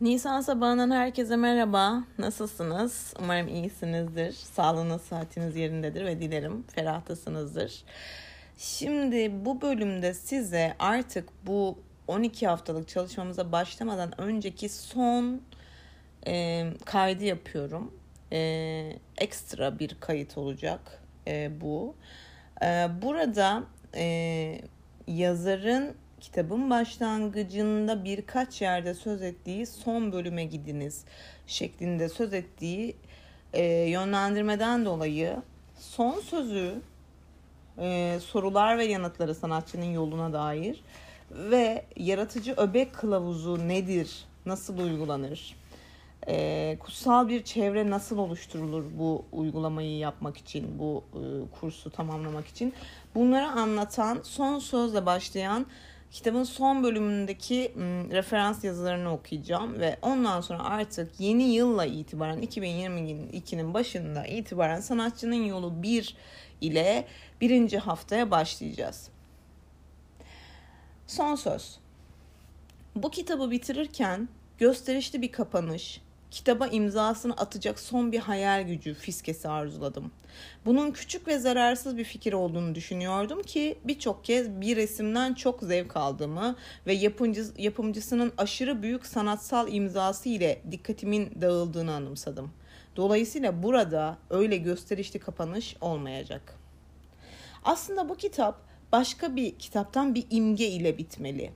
Nisan sabahından herkese merhaba. Nasılsınız? Umarım iyisinizdir. Sağlığınız, saatiniz yerindedir ve dilerim ferahtasınızdır. Şimdi bu bölümde size artık bu 12 haftalık çalışmamıza başlamadan önceki son e, kaydı yapıyorum. E, ekstra bir kayıt olacak e, bu. E, burada e, yazarın kitabın başlangıcında birkaç yerde söz ettiği son bölüme gidiniz şeklinde söz ettiği e, yönlendirmeden dolayı son sözü e, sorular ve yanıtları sanatçının yoluna dair ve yaratıcı öbek kılavuzu nedir, nasıl uygulanır, e, kutsal bir çevre nasıl oluşturulur bu uygulamayı yapmak için, bu e, kursu tamamlamak için bunları anlatan son sözle başlayan kitabın son bölümündeki referans yazılarını okuyacağım ve ondan sonra artık yeni yılla itibaren 2022'nin başında itibaren sanatçının yolu 1 ile birinci haftaya başlayacağız. Son söz. Bu kitabı bitirirken gösterişli bir kapanış, kitaba imzasını atacak son bir hayal gücü fiskesi arzuladım. Bunun küçük ve zararsız bir fikir olduğunu düşünüyordum ki birçok kez bir resimden çok zevk aldığımı ve yapımcı, yapımcısının aşırı büyük sanatsal imzası ile dikkatimin dağıldığını anımsadım. Dolayısıyla burada öyle gösterişli kapanış olmayacak. Aslında bu kitap başka bir kitaptan bir imge ile bitmeli.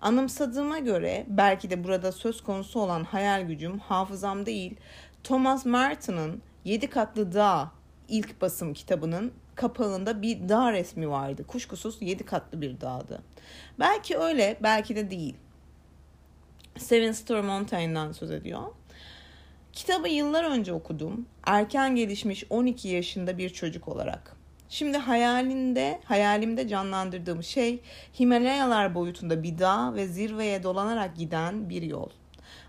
Anımsadığıma göre belki de burada söz konusu olan hayal gücüm hafızam değil, Thomas Merton'ın Yedi Katlı Dağ ilk basım kitabının kapağında bir dağ resmi vardı. Kuşkusuz yedi katlı bir dağdı. Belki öyle, belki de değil. Seven Story Montaigne'dan söz ediyor. Kitabı yıllar önce okudum. Erken gelişmiş 12 yaşında bir çocuk olarak. Şimdi hayalinde, hayalimde canlandırdığım şey Himalayalar boyutunda bir dağ ve zirveye dolanarak giden bir yol.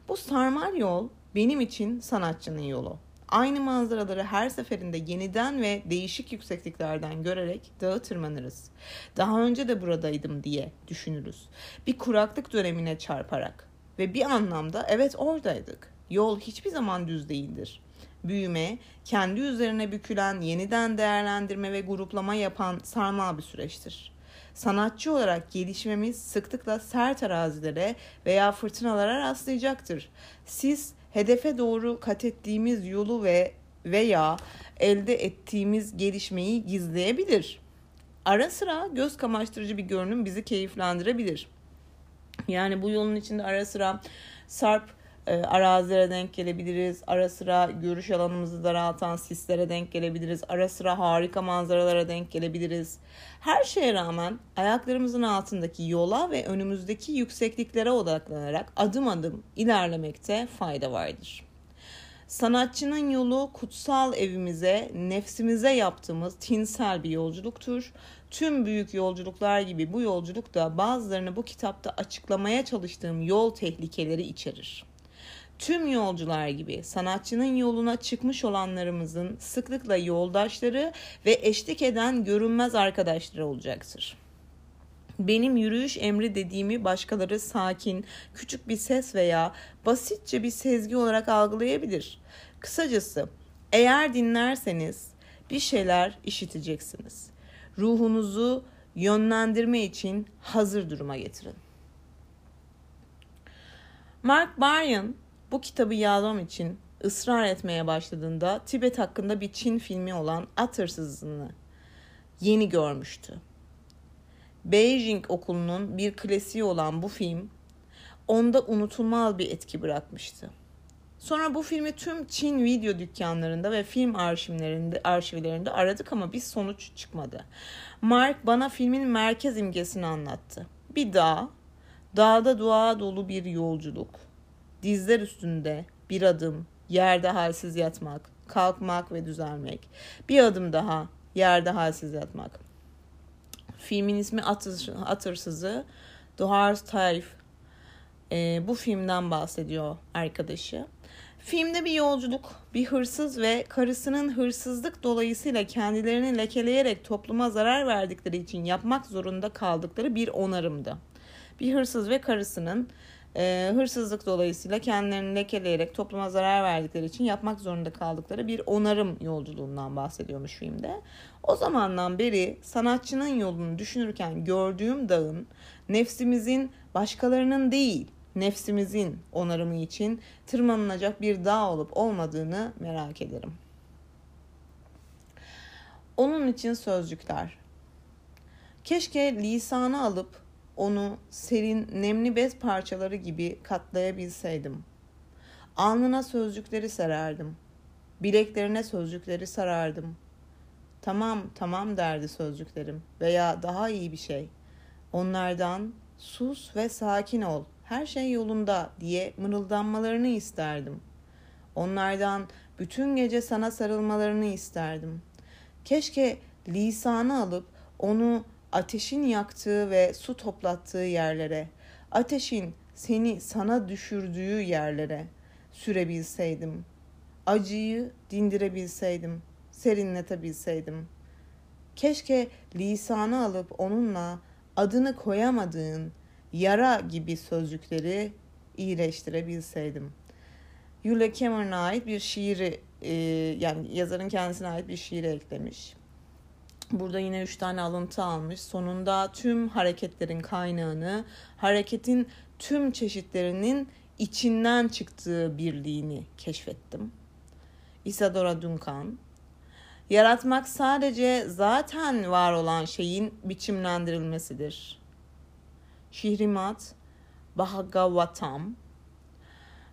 Bu sarmal yol benim için sanatçının yolu. Aynı manzaraları her seferinde yeniden ve değişik yüksekliklerden görerek dağı tırmanırız. Daha önce de buradaydım diye düşünürüz. Bir kuraklık dönemine çarparak ve bir anlamda evet oradaydık. Yol hiçbir zaman düz değildir büyüme, kendi üzerine bükülen, yeniden değerlendirme ve gruplama yapan sarmal bir süreçtir. Sanatçı olarak gelişmemiz sıklıkla sert arazilere veya fırtınalara rastlayacaktır. Siz hedefe doğru kat ettiğimiz yolu ve veya elde ettiğimiz gelişmeyi gizleyebilir. Ara sıra göz kamaştırıcı bir görünüm bizi keyiflendirebilir. Yani bu yolun içinde ara sıra sarp e, arazilere denk gelebiliriz. Ara sıra görüş alanımızı daraltan sislere denk gelebiliriz. Ara sıra harika manzaralara denk gelebiliriz. Her şeye rağmen ayaklarımızın altındaki yola ve önümüzdeki yüksekliklere odaklanarak adım adım ilerlemekte fayda vardır. Sanatçının yolu kutsal evimize, nefsimize yaptığımız tinsel bir yolculuktur. Tüm büyük yolculuklar gibi bu yolculuk da bazılarını bu kitapta açıklamaya çalıştığım yol tehlikeleri içerir. Tüm yolcular gibi sanatçının yoluna çıkmış olanlarımızın sıklıkla yoldaşları ve eşlik eden görünmez arkadaşları olacaktır. Benim yürüyüş emri dediğimi başkaları sakin, küçük bir ses veya basitçe bir sezgi olarak algılayabilir. Kısacası eğer dinlerseniz bir şeyler işiteceksiniz. Ruhunuzu yönlendirme için hazır duruma getirin. Mark Baryon bu kitabı yazmam için ısrar etmeye başladığında Tibet hakkında bir Çin filmi olan At Hırsızlığını yeni görmüştü. Beijing okulunun bir klasiği olan bu film onda unutulmaz bir etki bırakmıştı. Sonra bu filmi tüm Çin video dükkanlarında ve film arşivlerinde, arşivlerinde aradık ama bir sonuç çıkmadı. Mark bana filmin merkez imgesini anlattı. Bir dağ, dağda dua dolu bir yolculuk, dizler üstünde bir adım, yerde halsiz yatmak, kalkmak ve düzelmek. Bir adım daha, yerde halsiz yatmak. Filmin ismi At, Hırsızı. The Horse Thief. E, bu filmden bahsediyor arkadaşı. Filmde bir yolculuk, bir hırsız ve karısının hırsızlık dolayısıyla kendilerini lekeleyerek topluma zarar verdikleri için yapmak zorunda kaldıkları bir onarımdı. Bir hırsız ve karısının e, hırsızlık dolayısıyla kendilerini lekeleyerek topluma zarar verdikleri için yapmak zorunda kaldıkları bir onarım yolculuğundan bahsediyormuş filmde. O zamandan beri sanatçının yolunu düşünürken gördüğüm dağın nefsimizin başkalarının değil nefsimizin onarımı için tırmanılacak bir dağ olup olmadığını merak ederim. Onun için sözcükler. Keşke lisanı alıp onu serin, nemli bez parçaları gibi katlayabilseydim. Alnına sözcükleri sererdim. Bileklerine sözcükleri sarardım. Tamam, tamam derdi sözcüklerim veya daha iyi bir şey. Onlardan sus ve sakin ol, her şey yolunda diye mırıldanmalarını isterdim. Onlardan bütün gece sana sarılmalarını isterdim. Keşke lisanı alıp onu ateşin yaktığı ve su toplattığı yerlere, ateşin seni sana düşürdüğü yerlere sürebilseydim. Acıyı dindirebilseydim, serinletebilseydim. Keşke lisanı alıp onunla adını koyamadığın yara gibi sözcükleri iyileştirebilseydim. Yulia Cameron'a ait bir şiiri e, yani yazarın kendisine ait bir şiiri eklemiş. Burada yine üç tane alıntı almış. Sonunda tüm hareketlerin kaynağını, hareketin tüm çeşitlerinin içinden çıktığı birliğini keşfettim. Isadora Duncan. Yaratmak sadece zaten var olan şeyin biçimlendirilmesidir. Şihrimat Bhagavatam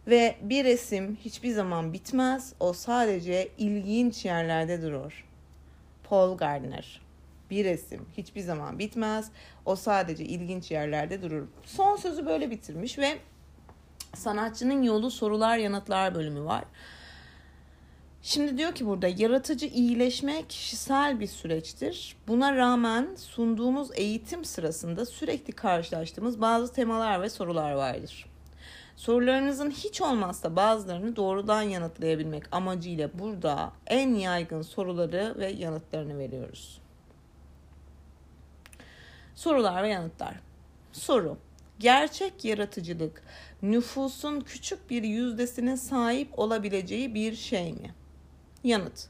ve bir resim hiçbir zaman bitmez. O sadece ilginç yerlerde durur. Paul Gardner. Bir resim hiçbir zaman bitmez. O sadece ilginç yerlerde durur. Son sözü böyle bitirmiş ve sanatçının yolu sorular yanıtlar bölümü var. Şimdi diyor ki burada yaratıcı iyileşme kişisel bir süreçtir. Buna rağmen sunduğumuz eğitim sırasında sürekli karşılaştığımız bazı temalar ve sorular vardır. Sorularınızın hiç olmazsa bazılarını doğrudan yanıtlayabilmek amacıyla burada en yaygın soruları ve yanıtlarını veriyoruz. Sorular ve yanıtlar. Soru. Gerçek yaratıcılık nüfusun küçük bir yüzdesine sahip olabileceği bir şey mi? Yanıt.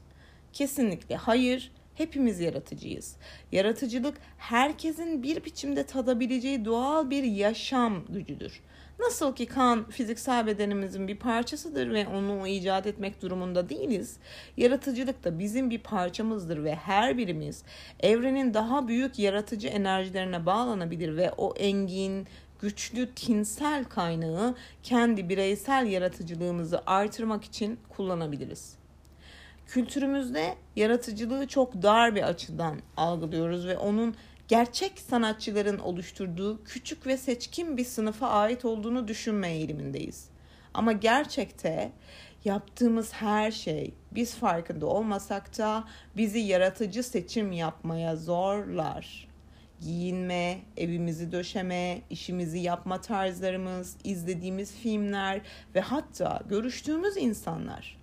Kesinlikle hayır. Hepimiz yaratıcıyız. Yaratıcılık herkesin bir biçimde tadabileceği doğal bir yaşam gücüdür. Nasıl ki kan fiziksel bedenimizin bir parçasıdır ve onu icat etmek durumunda değiliz. Yaratıcılık da bizim bir parçamızdır ve her birimiz evrenin daha büyük yaratıcı enerjilerine bağlanabilir ve o engin, güçlü tinsel kaynağı kendi bireysel yaratıcılığımızı artırmak için kullanabiliriz. Kültürümüzde yaratıcılığı çok dar bir açıdan algılıyoruz ve onun gerçek sanatçıların oluşturduğu küçük ve seçkin bir sınıfa ait olduğunu düşünme eğilimindeyiz. Ama gerçekte yaptığımız her şey biz farkında olmasak da bizi yaratıcı seçim yapmaya zorlar. Giyinme, evimizi döşeme, işimizi yapma tarzlarımız, izlediğimiz filmler ve hatta görüştüğümüz insanlar,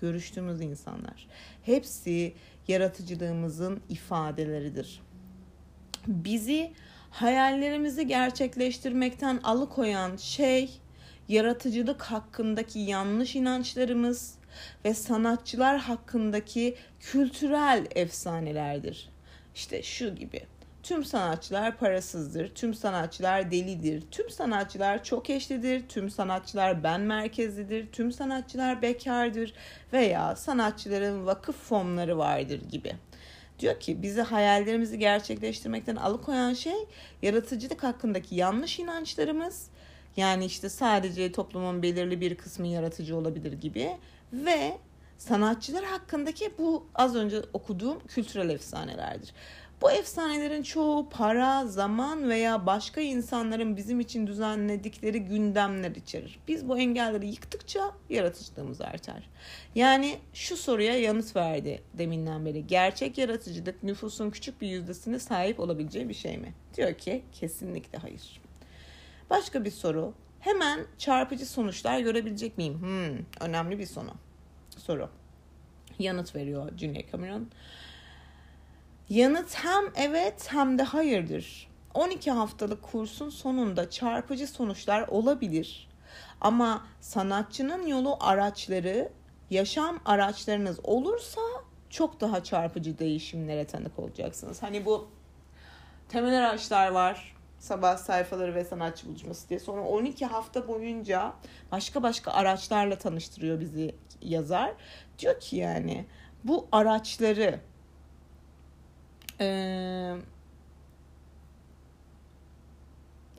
görüştüğümüz insanlar hepsi yaratıcılığımızın ifadeleridir bizi hayallerimizi gerçekleştirmekten alıkoyan şey yaratıcılık hakkındaki yanlış inançlarımız ve sanatçılar hakkındaki kültürel efsanelerdir. İşte şu gibi. Tüm sanatçılar parasızdır, tüm sanatçılar delidir, tüm sanatçılar çok eşlidir, tüm sanatçılar ben merkezlidir, tüm sanatçılar bekardır veya sanatçıların vakıf fonları vardır gibi. Diyor ki bizi hayallerimizi gerçekleştirmekten alıkoyan şey yaratıcılık hakkındaki yanlış inançlarımız. Yani işte sadece toplumun belirli bir kısmı yaratıcı olabilir gibi ve sanatçılar hakkındaki bu az önce okuduğum kültürel efsanelerdir. Bu efsanelerin çoğu para, zaman veya başka insanların bizim için düzenledikleri gündemler içerir. Biz bu engelleri yıktıkça yaratıcılığımız artar. Yani şu soruya yanıt verdi deminden beri. Gerçek yaratıcılık nüfusun küçük bir yüzdesine sahip olabileceği bir şey mi? Diyor ki kesinlikle hayır. Başka bir soru. Hemen çarpıcı sonuçlar görebilecek miyim? Hmm, önemli bir soru. Soru. Yanıt veriyor Junior Cameron. Yanıt hem evet hem de hayırdır. 12 haftalık kursun sonunda çarpıcı sonuçlar olabilir. Ama sanatçının yolu araçları, yaşam araçlarınız olursa çok daha çarpıcı değişimlere tanık olacaksınız. Hani bu temel araçlar var. Sabah sayfaları ve sanatçı buluşması diye. Sonra 12 hafta boyunca başka başka araçlarla tanıştırıyor bizi yazar. Diyor ki yani bu araçları eee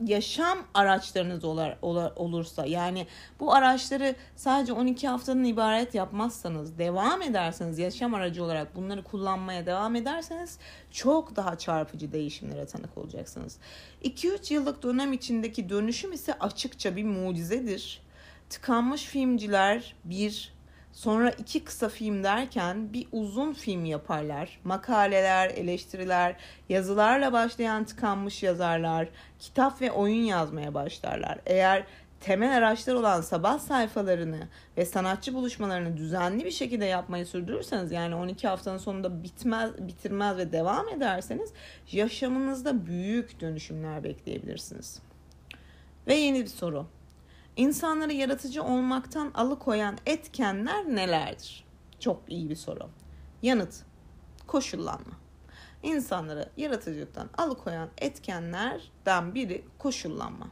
yaşam araçlarınız olar, olar, olursa yani bu araçları sadece 12 haftanın ibaret yapmazsanız devam ederseniz yaşam aracı olarak bunları kullanmaya devam ederseniz çok daha çarpıcı değişimlere tanık olacaksınız. 2-3 yıllık dönem içindeki dönüşüm ise açıkça bir mucizedir. Tıkanmış filmciler bir Sonra iki kısa film derken bir uzun film yaparlar. Makaleler, eleştiriler, yazılarla başlayan tıkanmış yazarlar, kitap ve oyun yazmaya başlarlar. Eğer temel araçlar olan sabah sayfalarını ve sanatçı buluşmalarını düzenli bir şekilde yapmayı sürdürürseniz yani 12 haftanın sonunda bitmez bitirmez ve devam ederseniz yaşamınızda büyük dönüşümler bekleyebilirsiniz. Ve yeni bir soru. İnsanları yaratıcı olmaktan alıkoyan etkenler nelerdir? Çok iyi bir soru. Yanıt, koşullanma. İnsanları yaratıcılıktan alıkoyan etkenlerden biri koşullanma.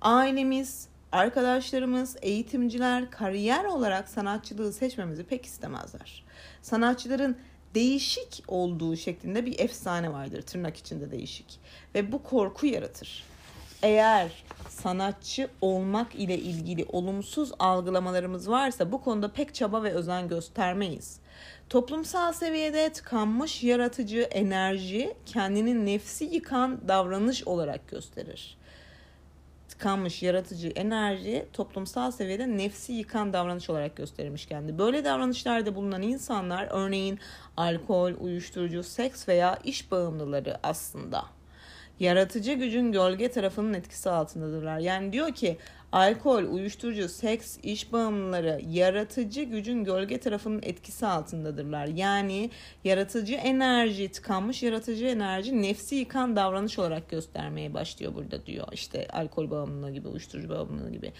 Ailemiz, arkadaşlarımız, eğitimciler kariyer olarak sanatçılığı seçmemizi pek istemezler. Sanatçıların değişik olduğu şeklinde bir efsane vardır tırnak içinde değişik ve bu korku yaratır. Eğer sanatçı olmak ile ilgili olumsuz algılamalarımız varsa bu konuda pek çaba ve özen göstermeyiz. Toplumsal seviyede tıkanmış yaratıcı enerji kendini nefsi yıkan davranış olarak gösterir. Tıkanmış yaratıcı enerji toplumsal seviyede nefsi yıkan davranış olarak gösterilmiş kendi. Böyle davranışlarda bulunan insanlar örneğin alkol, uyuşturucu, seks veya iş bağımlıları aslında yaratıcı gücün gölge tarafının etkisi altındadırlar. Yani diyor ki alkol, uyuşturucu, seks, iş bağımlıları yaratıcı gücün gölge tarafının etkisi altındadırlar. Yani yaratıcı enerji, tıkanmış yaratıcı enerji nefsi yıkan davranış olarak göstermeye başlıyor burada diyor. İşte alkol bağımlılığı gibi, uyuşturucu bağımlılığı gibi.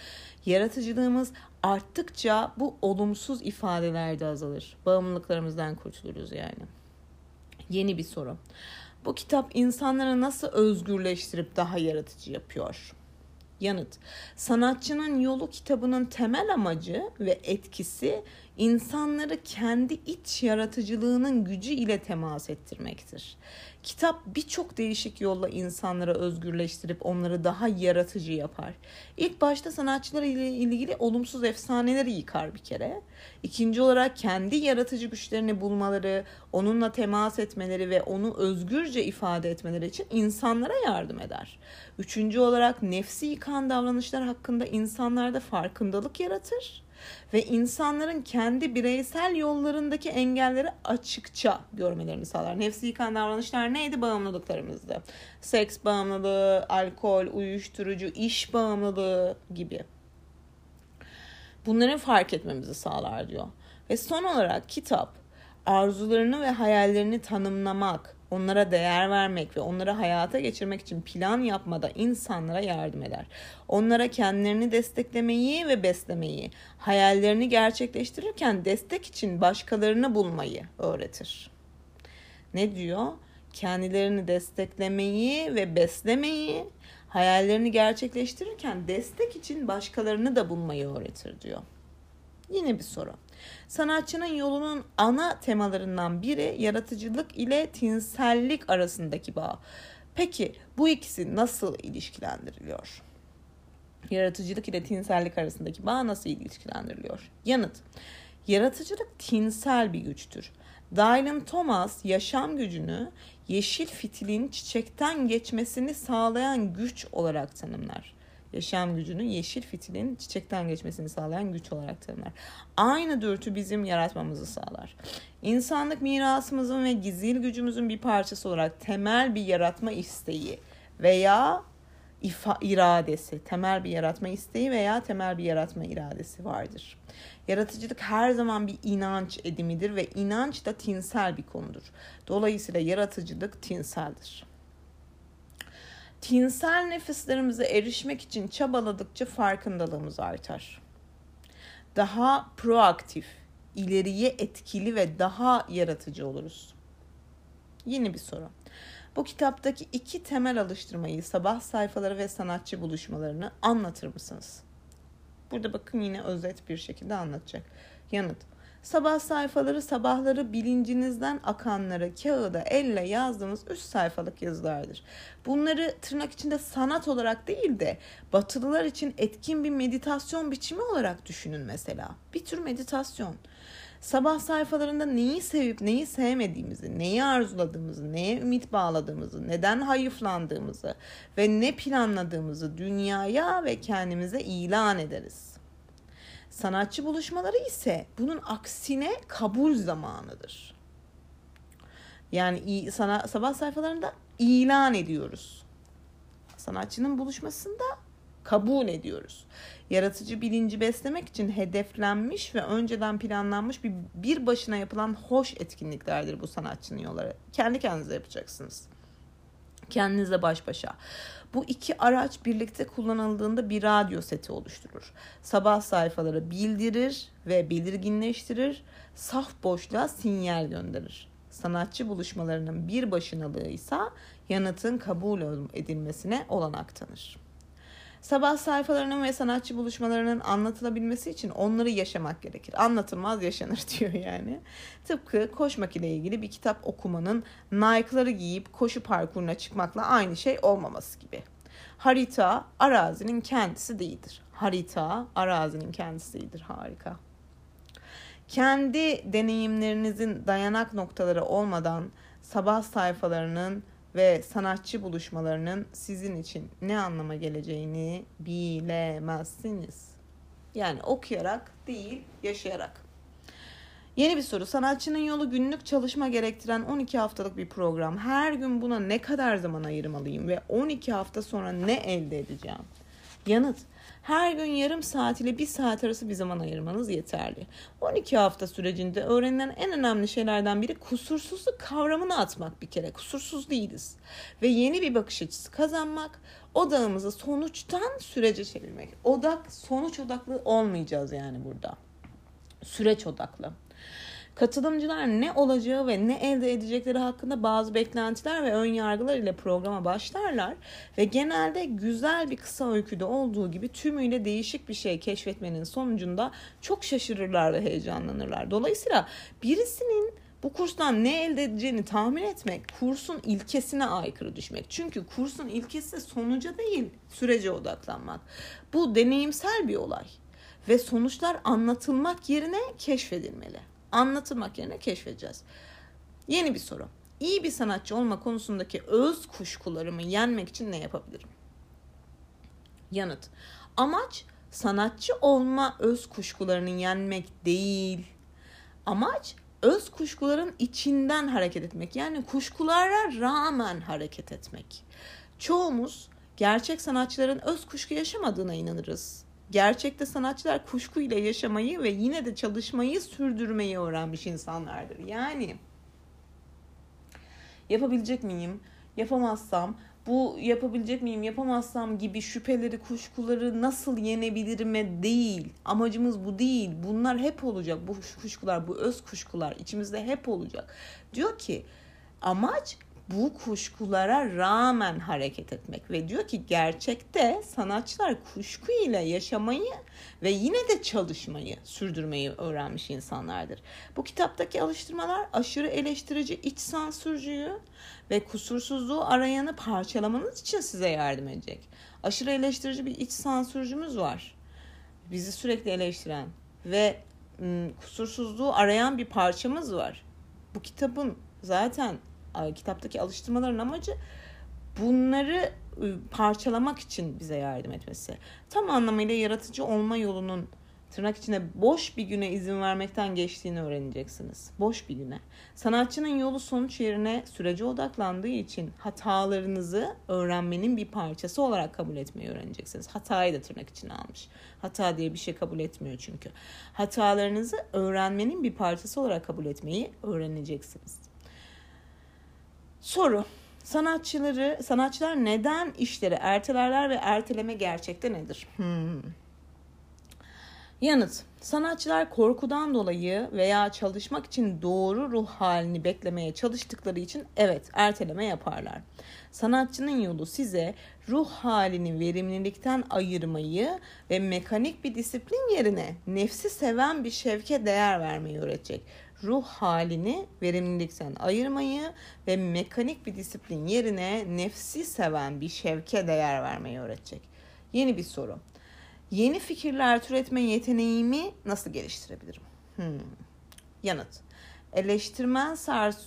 Yaratıcılığımız arttıkça bu olumsuz ifadeler de azalır. Bağımlılıklarımızdan kurtuluruz yani. Yeni bir soru. Bu kitap insanları nasıl özgürleştirip daha yaratıcı yapıyor? Yanıt. Sanatçının Yolu kitabının temel amacı ve etkisi insanları kendi iç yaratıcılığının gücü ile temas ettirmektir. Kitap birçok değişik yolla insanları özgürleştirip onları daha yaratıcı yapar. İlk başta sanatçılar ile ilgili olumsuz efsaneleri yıkar bir kere. İkinci olarak kendi yaratıcı güçlerini bulmaları, onunla temas etmeleri ve onu özgürce ifade etmeleri için insanlara yardım eder. Üçüncü olarak nefsi yıkan davranışlar hakkında insanlarda farkındalık yaratır ve insanların kendi bireysel yollarındaki engelleri açıkça görmelerini sağlar. Nefsi yıkan davranışlar neydi? Bağımlılıklarımızdı. Seks bağımlılığı, alkol, uyuşturucu, iş bağımlılığı gibi. Bunları fark etmemizi sağlar diyor. Ve son olarak kitap arzularını ve hayallerini tanımlamak, onlara değer vermek ve onları hayata geçirmek için plan yapmada insanlara yardım eder. Onlara kendilerini desteklemeyi ve beslemeyi, hayallerini gerçekleştirirken destek için başkalarını bulmayı öğretir. Ne diyor? Kendilerini desteklemeyi ve beslemeyi, hayallerini gerçekleştirirken destek için başkalarını da bulmayı öğretir diyor. Yine bir soru. Sanatçının yolunun ana temalarından biri yaratıcılık ile tinsellik arasındaki bağ. Peki bu ikisi nasıl ilişkilendiriliyor? Yaratıcılık ile tinsellik arasındaki bağ nasıl ilişkilendiriliyor? Yanıt. Yaratıcılık tinsel bir güçtür. Dylan Thomas yaşam gücünü yeşil fitilin çiçekten geçmesini sağlayan güç olarak tanımlar yaşam gücünü yeşil fitilin çiçekten geçmesini sağlayan güç olarak tanımlar. Aynı dürtü bizim yaratmamızı sağlar. İnsanlık mirasımızın ve gizil gücümüzün bir parçası olarak temel bir yaratma isteği veya ifa, iradesi, temel bir yaratma isteği veya temel bir yaratma iradesi vardır. Yaratıcılık her zaman bir inanç edimidir ve inanç da tinsel bir konudur. Dolayısıyla yaratıcılık tinseldir. Tinsel nefislerimize erişmek için çabaladıkça farkındalığımız artar. Daha proaktif, ileriye etkili ve daha yaratıcı oluruz. Yeni bir soru. Bu kitaptaki iki temel alıştırmayı, sabah sayfaları ve sanatçı buluşmalarını anlatır mısınız? Burada bakın yine özet bir şekilde anlatacak. Yanıt. Sabah sayfaları sabahları bilincinizden akanları kağıda elle yazdığımız üst sayfalık yazılardır. Bunları tırnak içinde sanat olarak değil de batılılar için etkin bir meditasyon biçimi olarak düşünün mesela. Bir tür meditasyon. Sabah sayfalarında neyi sevip neyi sevmediğimizi, neyi arzuladığımızı, neye ümit bağladığımızı, neden hayıflandığımızı ve ne planladığımızı dünyaya ve kendimize ilan ederiz. Sanatçı buluşmaları ise bunun aksine kabul zamanıdır. Yani sana, sabah sayfalarında ilan ediyoruz. Sanatçının buluşmasında kabul ediyoruz. Yaratıcı bilinci beslemek için hedeflenmiş ve önceden planlanmış bir bir başına yapılan hoş etkinliklerdir bu sanatçının yolları. Kendi kendinize yapacaksınız. Kendinizle baş başa. Bu iki araç birlikte kullanıldığında bir radyo seti oluşturur. Sabah sayfaları bildirir ve belirginleştirir. Saf boşluğa sinyal gönderir. Sanatçı buluşmalarının bir başınalığı ise yanıtın kabul edilmesine olanak tanır. Sabah sayfalarının ve sanatçı buluşmalarının anlatılabilmesi için onları yaşamak gerekir. Anlatılmaz yaşanır diyor yani. Tıpkı koşmak ile ilgili bir kitap okumanın Nike'ları giyip koşu parkuruna çıkmakla aynı şey olmaması gibi. Harita arazinin kendisi değildir. Harita arazinin kendisi değildir. Harika. Kendi deneyimlerinizin dayanak noktaları olmadan sabah sayfalarının ve sanatçı buluşmalarının sizin için ne anlama geleceğini bilemezsiniz. Yani okuyarak değil, yaşayarak. Yeni bir soru. Sanatçının yolu günlük çalışma gerektiren 12 haftalık bir program. Her gün buna ne kadar zaman ayırmalıyım ve 12 hafta sonra ne elde edeceğim? Yanıt. Her gün yarım saat ile bir saat arası bir zaman ayırmanız yeterli. 12 hafta sürecinde öğrenilen en önemli şeylerden biri kusursuzluk kavramını atmak bir kere. Kusursuz değiliz. Ve yeni bir bakış açısı kazanmak, odağımızı sonuçtan sürece çevirmek. Odak sonuç odaklı olmayacağız yani burada. Süreç odaklı. Katılımcılar ne olacağı ve ne elde edecekleri hakkında bazı beklentiler ve ön yargılar ile programa başlarlar ve genelde güzel bir kısa öyküde olduğu gibi tümüyle değişik bir şey keşfetmenin sonucunda çok şaşırırlar ve heyecanlanırlar. Dolayısıyla birisinin bu kurstan ne elde edeceğini tahmin etmek kursun ilkesine aykırı düşmek. Çünkü kursun ilkesi sonuca değil sürece odaklanmak. Bu deneyimsel bir olay ve sonuçlar anlatılmak yerine keşfedilmeli anlatılmak yerine keşfedeceğiz. Yeni bir soru. İyi bir sanatçı olma konusundaki öz kuşkularımı yenmek için ne yapabilirim? Yanıt. Amaç sanatçı olma öz kuşkularını yenmek değil. Amaç öz kuşkuların içinden hareket etmek. Yani kuşkulara rağmen hareket etmek. Çoğumuz gerçek sanatçıların öz kuşku yaşamadığına inanırız. Gerçekte sanatçılar kuşkuyla yaşamayı ve yine de çalışmayı sürdürmeyi öğrenmiş insanlardır. Yani yapabilecek miyim? Yapamazsam bu yapabilecek miyim, yapamazsam gibi şüpheleri, kuşkuları nasıl yenebilirime değil. Amacımız bu değil. Bunlar hep olacak. Bu kuşkular, bu öz kuşkular içimizde hep olacak. Diyor ki amaç bu kuşkulara rağmen hareket etmek ve diyor ki gerçekte sanatçılar kuşku ile yaşamayı ve yine de çalışmayı sürdürmeyi öğrenmiş insanlardır. Bu kitaptaki alıştırmalar aşırı eleştirici iç sansürcüyü ve kusursuzluğu arayanı parçalamanız için size yardım edecek. Aşırı eleştirici bir iç sansürcümüz var. Bizi sürekli eleştiren ve kusursuzluğu arayan bir parçamız var. Bu kitabın zaten kitaptaki alıştırmaların amacı bunları ıı, parçalamak için bize yardım etmesi. Tam anlamıyla yaratıcı olma yolunun tırnak içinde boş bir güne izin vermekten geçtiğini öğreneceksiniz. Boş bir güne. Sanatçının yolu sonuç yerine sürece odaklandığı için hatalarınızı öğrenmenin bir parçası olarak kabul etmeyi öğreneceksiniz. Hatayı da tırnak içine almış. Hata diye bir şey kabul etmiyor çünkü. Hatalarınızı öğrenmenin bir parçası olarak kabul etmeyi öğreneceksiniz. Soru. Sanatçıları, sanatçılar neden işleri ertelerler ve erteleme gerçekte nedir? Hmm. Yanıt. Sanatçılar korkudan dolayı veya çalışmak için doğru ruh halini beklemeye çalıştıkları için evet erteleme yaparlar. Sanatçının yolu size ruh halini verimlilikten ayırmayı ve mekanik bir disiplin yerine nefsi seven bir şevke değer vermeyi öğretecek. Ruh halini verimlilikten ayırmayı ve mekanik bir disiplin yerine nefsi seven bir şevke değer vermeyi öğretecek. Yeni bir soru. Yeni fikirler türetme yeteneğimi nasıl geliştirebilirim? Hmm. Yanıt. Eleştirmen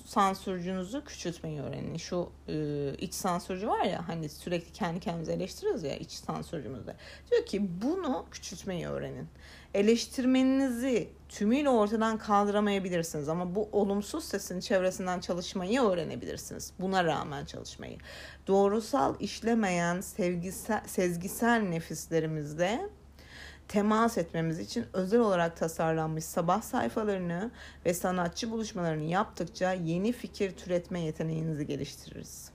sansürcünüzü küçültmeyi öğrenin. Şu e, iç sansürcü var ya hani sürekli kendi kendimizi eleştiriyoruz ya iç sansürcümüzde. Diyor ki bunu küçültmeyi öğrenin. Eleştirmeninizi tümüyle ortadan kaldıramayabilirsiniz ama bu olumsuz sesin çevresinden çalışmayı öğrenebilirsiniz. Buna rağmen çalışmayı. Doğrusal işlemeyen sevgisel, sezgisel nefislerimizde temas etmemiz için özel olarak tasarlanmış sabah sayfalarını ve sanatçı buluşmalarını yaptıkça yeni fikir türetme yeteneğinizi geliştiririz.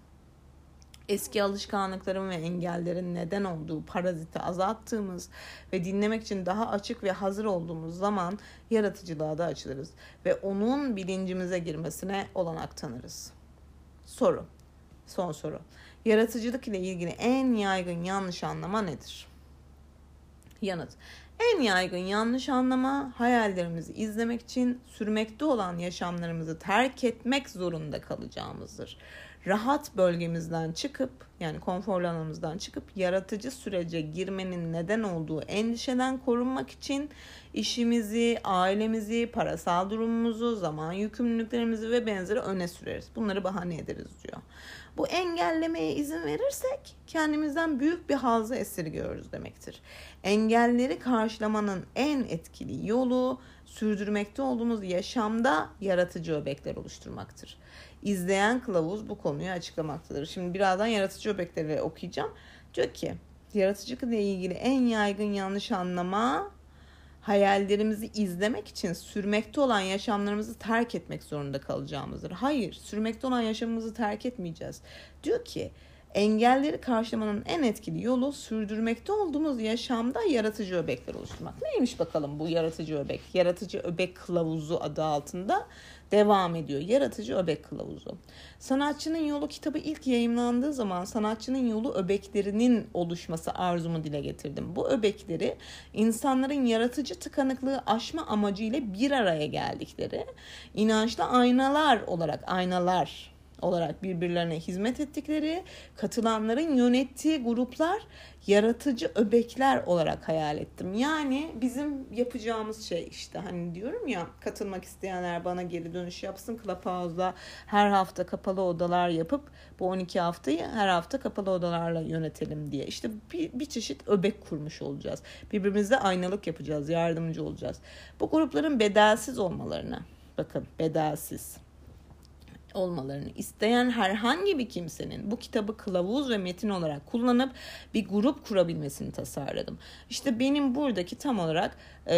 Eski alışkanlıkların ve engellerin neden olduğu paraziti azalttığımız ve dinlemek için daha açık ve hazır olduğumuz zaman yaratıcılığa da açılırız ve onun bilincimize girmesine olanak tanırız. Soru. Son soru. Yaratıcılık ile ilgili en yaygın yanlış anlama nedir? Yanıt. En yaygın yanlış anlama hayallerimizi izlemek için sürmekte olan yaşamlarımızı terk etmek zorunda kalacağımızdır. Rahat bölgemizden çıkıp yani konfor alanımızdan çıkıp yaratıcı sürece girmenin neden olduğu endişeden korunmak için işimizi, ailemizi, parasal durumumuzu, zaman yükümlülüklerimizi ve benzeri öne süreriz. Bunları bahane ederiz diyor. Bu engellemeye izin verirsek kendimizden büyük bir hazzı esirgiyoruz demektir. Engelleri karşılamanın en etkili yolu sürdürmekte olduğumuz yaşamda yaratıcı öbekler oluşturmaktır. İzleyen kılavuz bu konuyu açıklamaktadır. Şimdi birazdan yaratıcı öbekleri okuyacağım. Diyor ki yaratıcılık ile ilgili en yaygın yanlış anlama hayallerimizi izlemek için sürmekte olan yaşamlarımızı terk etmek zorunda kalacağımızdır. Hayır, sürmekte olan yaşamımızı terk etmeyeceğiz. Diyor ki engelleri karşılamanın en etkili yolu sürdürmekte olduğumuz yaşamda yaratıcı öbekler oluşturmak. Neymiş bakalım bu yaratıcı öbek? Yaratıcı öbek kılavuzu adı altında devam ediyor. Yaratıcı Öbek Kılavuzu. Sanatçının Yolu kitabı ilk yayımlandığı zaman sanatçının yolu öbeklerinin oluşması arzumu dile getirdim. Bu öbekleri insanların yaratıcı tıkanıklığı aşma amacıyla bir araya geldikleri inançlı aynalar olarak aynalar olarak birbirlerine hizmet ettikleri, katılanların yönettiği gruplar yaratıcı öbekler olarak hayal ettim. Yani bizim yapacağımız şey işte hani diyorum ya katılmak isteyenler bana geri dönüş yapsın. Clubhouse'da her hafta kapalı odalar yapıp bu 12 haftayı her hafta kapalı odalarla yönetelim diye. İşte bir, bir çeşit öbek kurmuş olacağız. Birbirimizle aynalık yapacağız, yardımcı olacağız. Bu grupların bedelsiz olmalarına bakın bedelsiz olmalarını isteyen herhangi bir kimsenin bu kitabı kılavuz ve metin olarak kullanıp bir grup kurabilmesini tasarladım. İşte benim buradaki tam olarak e,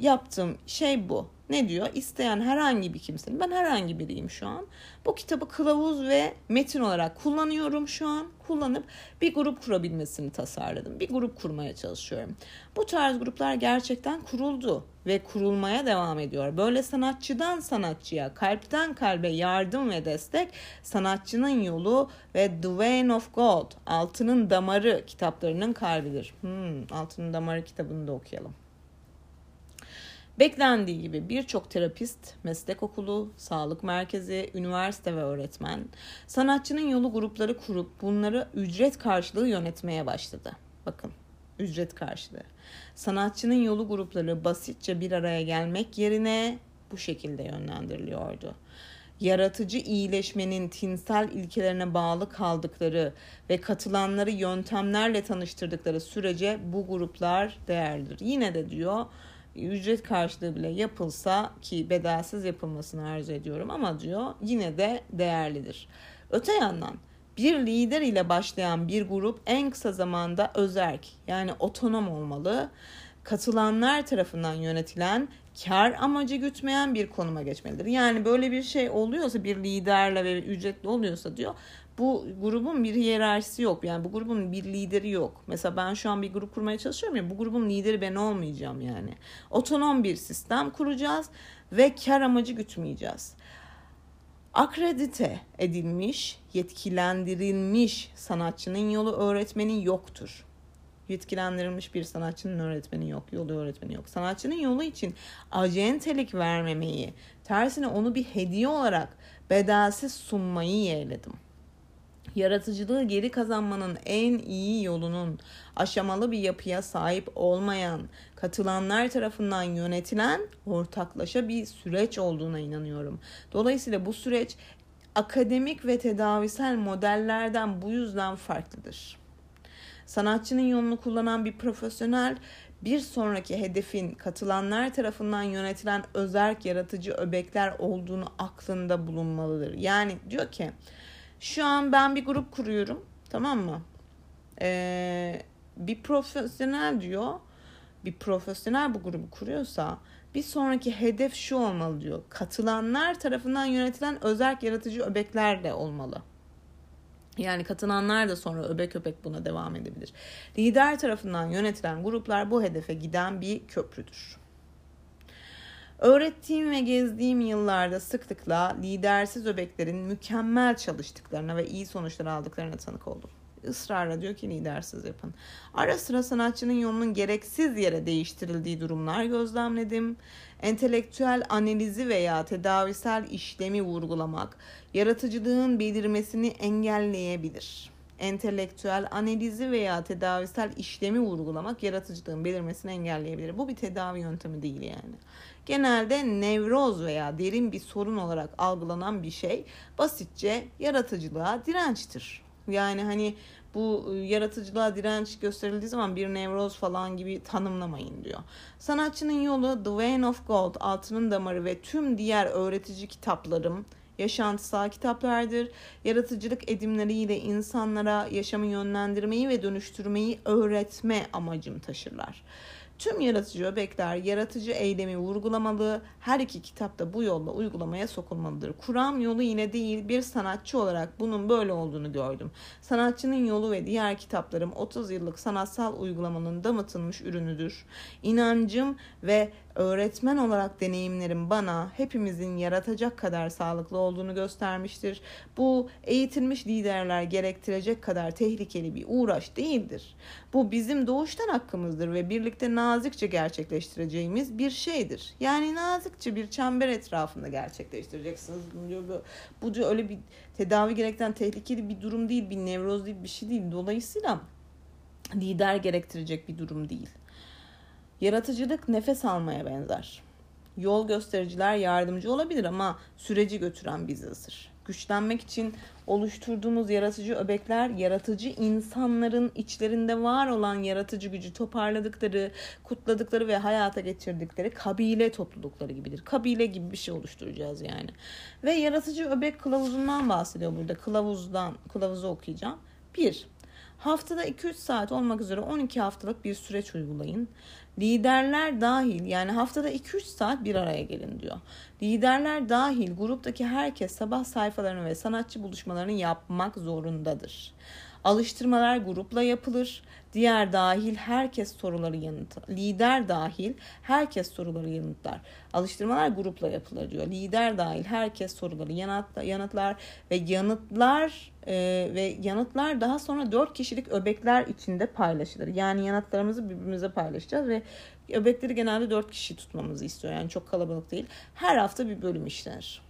yaptığım şey bu. Ne diyor? İsteyen herhangi bir kimsenin, ben herhangi biriyim şu an. Bu kitabı kılavuz ve metin olarak kullanıyorum şu an. Kullanıp bir grup kurabilmesini tasarladım. Bir grup kurmaya çalışıyorum. Bu tarz gruplar gerçekten kuruldu ve kurulmaya devam ediyor. Böyle sanatçıdan sanatçıya, kalpten kalbe yardım ve destek sanatçının yolu ve The Vein of Gold, Altının Damarı kitaplarının kalbidir. Hmm, Altının Damarı kitabını da okuyalım. Beklendiği gibi birçok terapist, meslek okulu, sağlık merkezi, üniversite ve öğretmen sanatçının yolu grupları kurup bunları ücret karşılığı yönetmeye başladı. Bakın ücret karşılığı. Sanatçının yolu grupları basitçe bir araya gelmek yerine bu şekilde yönlendiriliyordu. Yaratıcı iyileşmenin tinsel ilkelerine bağlı kaldıkları ve katılanları yöntemlerle tanıştırdıkları sürece bu gruplar değerlidir. Yine de diyor ücret karşılığı bile yapılsa ki bedelsiz yapılmasını arzu ediyorum ama diyor yine de değerlidir. Öte yandan bir lider ile başlayan bir grup en kısa zamanda özerk yani otonom olmalı. Katılanlar tarafından yönetilen kar amacı gütmeyen bir konuma geçmelidir. Yani böyle bir şey oluyorsa bir liderle ve ücretli oluyorsa diyor Bu grubun bir hiyerarşisi yok. Yani bu grubun bir lideri yok. Mesela ben şu an bir grup kurmaya çalışıyorum ya bu grubun lideri ben olmayacağım yani. Otonom bir sistem kuracağız ve kar amacı gütmeyeceğiz. Akredite edilmiş, yetkilendirilmiş sanatçının yolu öğretmeni yoktur. Yetkilendirilmiş bir sanatçının öğretmeni yok, yolu öğretmeni yok. Sanatçının yolu için acentelik vermemeyi, tersine onu bir hediye olarak bedelsiz sunmayı yeğledim. Yaratıcılığı geri kazanmanın en iyi yolunun aşamalı bir yapıya sahip olmayan, katılanlar tarafından yönetilen ortaklaşa bir süreç olduğuna inanıyorum. Dolayısıyla bu süreç akademik ve tedavisel modellerden bu yüzden farklıdır. Sanatçının yolunu kullanan bir profesyonel bir sonraki hedefin katılanlar tarafından yönetilen özerk yaratıcı öbekler olduğunu aklında bulunmalıdır. Yani diyor ki şu an ben bir grup kuruyorum tamam mı? Ee, bir profesyonel diyor bir profesyonel bu grubu kuruyorsa bir sonraki hedef şu olmalı diyor. Katılanlar tarafından yönetilen özerk yaratıcı öbeklerle olmalı. Yani katılanlar da sonra öbek öbek buna devam edebilir. Lider tarafından yönetilen gruplar bu hedefe giden bir köprüdür. Öğrettiğim ve gezdiğim yıllarda sıklıkla lidersiz öbeklerin mükemmel çalıştıklarına ve iyi sonuçlar aldıklarına tanık oldum. Israrla diyor ki lidersiz yapın. Ara sıra sanatçının yolunun gereksiz yere değiştirildiği durumlar gözlemledim. Entelektüel analizi veya tedavisel işlemi vurgulamak yaratıcılığın belirmesini engelleyebilir. Entelektüel analizi veya tedavisel işlemi vurgulamak yaratıcılığın belirmesini engelleyebilir. Bu bir tedavi yöntemi değil yani. Genelde nevroz veya derin bir sorun olarak algılanan bir şey basitçe yaratıcılığa dirençtir. Yani hani bu ıı, yaratıcılığa direnç gösterildiği zaman bir nevroz falan gibi tanımlamayın diyor. Sanatçının yolu The Vein of Gold, Altının Damarı ve tüm diğer öğretici kitaplarım yaşantısal kitaplardır. Yaratıcılık edimleriyle insanlara yaşamı yönlendirmeyi ve dönüştürmeyi öğretme amacım taşırlar. Tüm yaratıcı öbekler yaratıcı eylemi vurgulamalı, her iki kitapta bu yolla uygulamaya sokulmalıdır. Kuram yolu yine değil bir sanatçı olarak bunun böyle olduğunu gördüm. Sanatçının yolu ve diğer kitaplarım 30 yıllık sanatsal uygulamanın damıtılmış ürünüdür. İnancım ve öğretmen olarak deneyimlerim bana hepimizin yaratacak kadar sağlıklı olduğunu göstermiştir. Bu eğitilmiş liderler gerektirecek kadar tehlikeli bir uğraş değildir. Bu bizim doğuştan hakkımızdır ve birlikte nazikçe gerçekleştireceğimiz bir şeydir. Yani nazikçe bir çember etrafında gerçekleştireceksiniz. Bu, diyor öyle bir tedavi gerektiren tehlikeli bir durum değil, bir nevroz değil, bir şey değil. Dolayısıyla lider gerektirecek bir durum değil. Yaratıcılık nefes almaya benzer. Yol göstericiler yardımcı olabilir ama süreci götüren bizizdir. Güçlenmek için oluşturduğumuz yaratıcı öbekler yaratıcı insanların içlerinde var olan yaratıcı gücü toparladıkları, kutladıkları ve hayata geçirdikleri kabile toplulukları gibidir. Kabile gibi bir şey oluşturacağız yani. Ve yaratıcı öbek kılavuzundan bahsediyor burada. Kılavuzdan, kılavuzu okuyacağım. Bir, Haftada 2-3 saat olmak üzere 12 haftalık bir süreç uygulayın. Liderler dahil yani haftada 2-3 saat bir araya gelin diyor. Liderler dahil gruptaki herkes sabah sayfalarını ve sanatçı buluşmalarını yapmak zorundadır. Alıştırmalar grupla yapılır. Diğer dahil herkes soruları yanıtlar. Lider dahil herkes soruları yanıtlar. Alıştırmalar grupla yapılır diyor. Lider dahil herkes soruları yanıtlar ve yanıtlar e, ve yanıtlar daha sonra dört kişilik öbekler içinde paylaşılır. Yani yanıtlarımızı birbirimize paylaşacağız ve öbekleri genelde dört kişi tutmamızı istiyor. Yani çok kalabalık değil. Her hafta bir bölüm işlenir.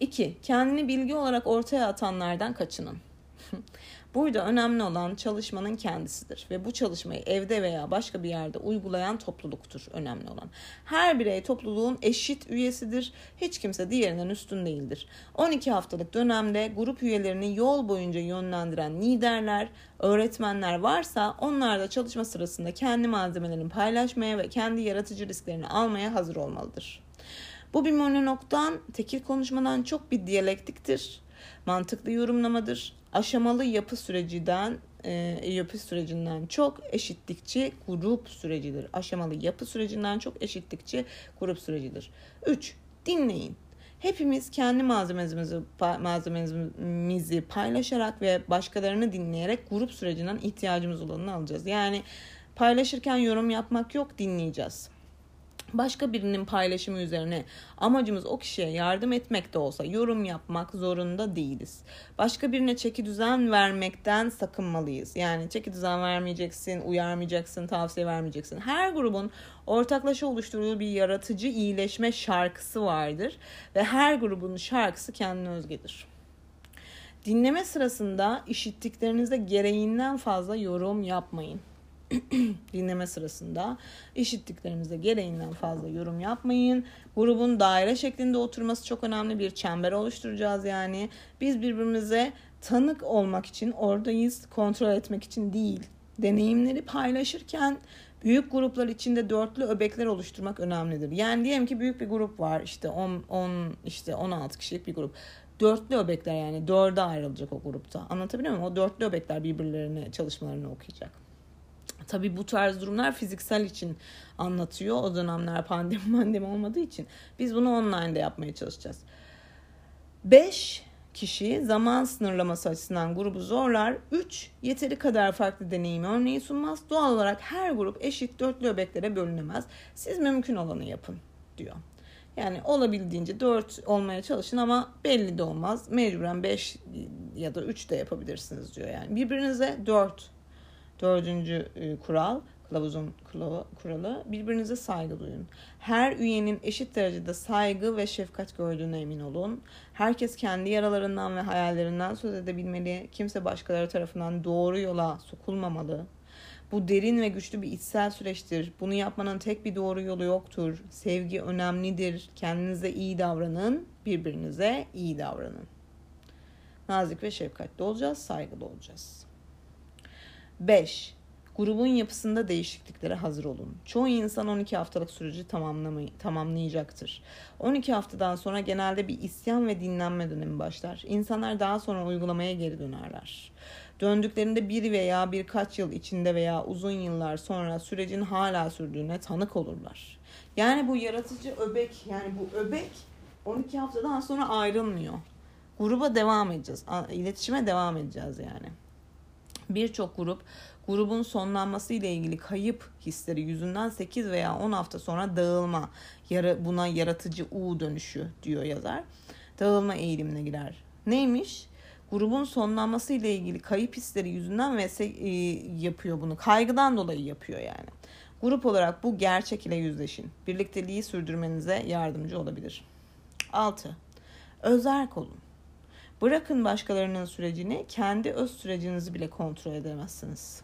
2. Kendini bilgi olarak ortaya atanlardan kaçının. Burada önemli olan çalışmanın kendisidir ve bu çalışmayı evde veya başka bir yerde uygulayan topluluktur önemli olan. Her birey topluluğun eşit üyesidir. Hiç kimse diğerinden üstün değildir. 12 haftalık dönemde grup üyelerini yol boyunca yönlendiren liderler, öğretmenler varsa onlar da çalışma sırasında kendi malzemelerini paylaşmaya ve kendi yaratıcı risklerini almaya hazır olmalıdır. Bu bir monologdan, tekil konuşmadan çok bir diyalektiktir mantıklı yorumlamadır. Aşamalı yapı sürecinden e, yapı sürecinden çok eşitlikçi grup sürecidir. Aşamalı yapı sürecinden çok eşitlikçi grup sürecidir. 3. Dinleyin. Hepimiz kendi malzememizi, malzememizi paylaşarak ve başkalarını dinleyerek grup sürecinden ihtiyacımız olanını alacağız. Yani paylaşırken yorum yapmak yok dinleyeceğiz başka birinin paylaşımı üzerine amacımız o kişiye yardım etmek de olsa yorum yapmak zorunda değiliz. Başka birine çeki düzen vermekten sakınmalıyız. Yani çeki düzen vermeyeceksin, uyarmayacaksın, tavsiye vermeyeceksin. Her grubun ortaklaşa oluşturduğu bir yaratıcı iyileşme şarkısı vardır ve her grubun şarkısı kendine özgedir. Dinleme sırasında işittiklerinizde gereğinden fazla yorum yapmayın. dinleme sırasında işittiklerinize gereğinden fazla yorum yapmayın. Grubun daire şeklinde oturması çok önemli. Bir çember oluşturacağız yani. Biz birbirimize tanık olmak için oradayız, kontrol etmek için değil. Deneyimleri paylaşırken büyük gruplar içinde dörtlü öbekler oluşturmak önemlidir. Yani diyelim ki büyük bir grup var işte 10 10 işte 16 kişilik bir grup. Dörtlü öbekler yani dörde ayrılacak o grupta. Anlatabiliyor muyum? O dörtlü öbekler birbirlerine çalışmalarını okuyacak. Tabii bu tarz durumlar fiziksel için anlatıyor. O dönemler pandemi pandemi olmadığı için. Biz bunu online'da yapmaya çalışacağız. 5 kişi zaman sınırlaması açısından grubu zorlar. 3 yeteri kadar farklı deneyim örneği sunmaz. Doğal olarak her grup eşit dörtlü öbeklere bölünemez. Siz mümkün olanı yapın diyor. Yani olabildiğince 4 olmaya çalışın ama belli de olmaz. Mecburen 5 ya da 3 de yapabilirsiniz diyor yani. Birbirinize 4 Dördüncü e, kural, kılavuzun kuralı, birbirinize saygı duyun. Her üyenin eşit derecede saygı ve şefkat gördüğüne emin olun. Herkes kendi yaralarından ve hayallerinden söz edebilmeli. Kimse başkaları tarafından doğru yola sokulmamalı. Bu derin ve güçlü bir içsel süreçtir. Bunu yapmanın tek bir doğru yolu yoktur. Sevgi önemlidir. Kendinize iyi davranın, birbirinize iyi davranın. Nazik ve şefkatli olacağız, saygılı olacağız. 5. Grubun yapısında değişikliklere hazır olun. Çoğu insan 12 haftalık süreci tamamlayacaktır. 12 haftadan sonra genelde bir isyan ve dinlenme dönemi başlar. İnsanlar daha sonra uygulamaya geri dönerler. Döndüklerinde bir veya birkaç yıl içinde veya uzun yıllar sonra sürecin hala sürdüğüne tanık olurlar. Yani bu yaratıcı öbek yani bu öbek 12 haftadan sonra ayrılmıyor. Gruba devam edeceğiz. İletişime devam edeceğiz yani. Birçok grup grubun sonlanması ile ilgili kayıp hisleri yüzünden 8 veya 10 hafta sonra dağılma, buna yaratıcı U dönüşü diyor yazar. Dağılma eğilimine girer. Neymiş? Grubun sonlanması ile ilgili kayıp hisleri yüzünden ve e, yapıyor bunu. Kaygıdan dolayı yapıyor yani. Grup olarak bu gerçek ile yüzleşin. Birlikteliği sürdürmenize yardımcı olabilir. 6. Özerk olun. Bırakın başkalarının sürecini, kendi öz sürecinizi bile kontrol edemezsiniz.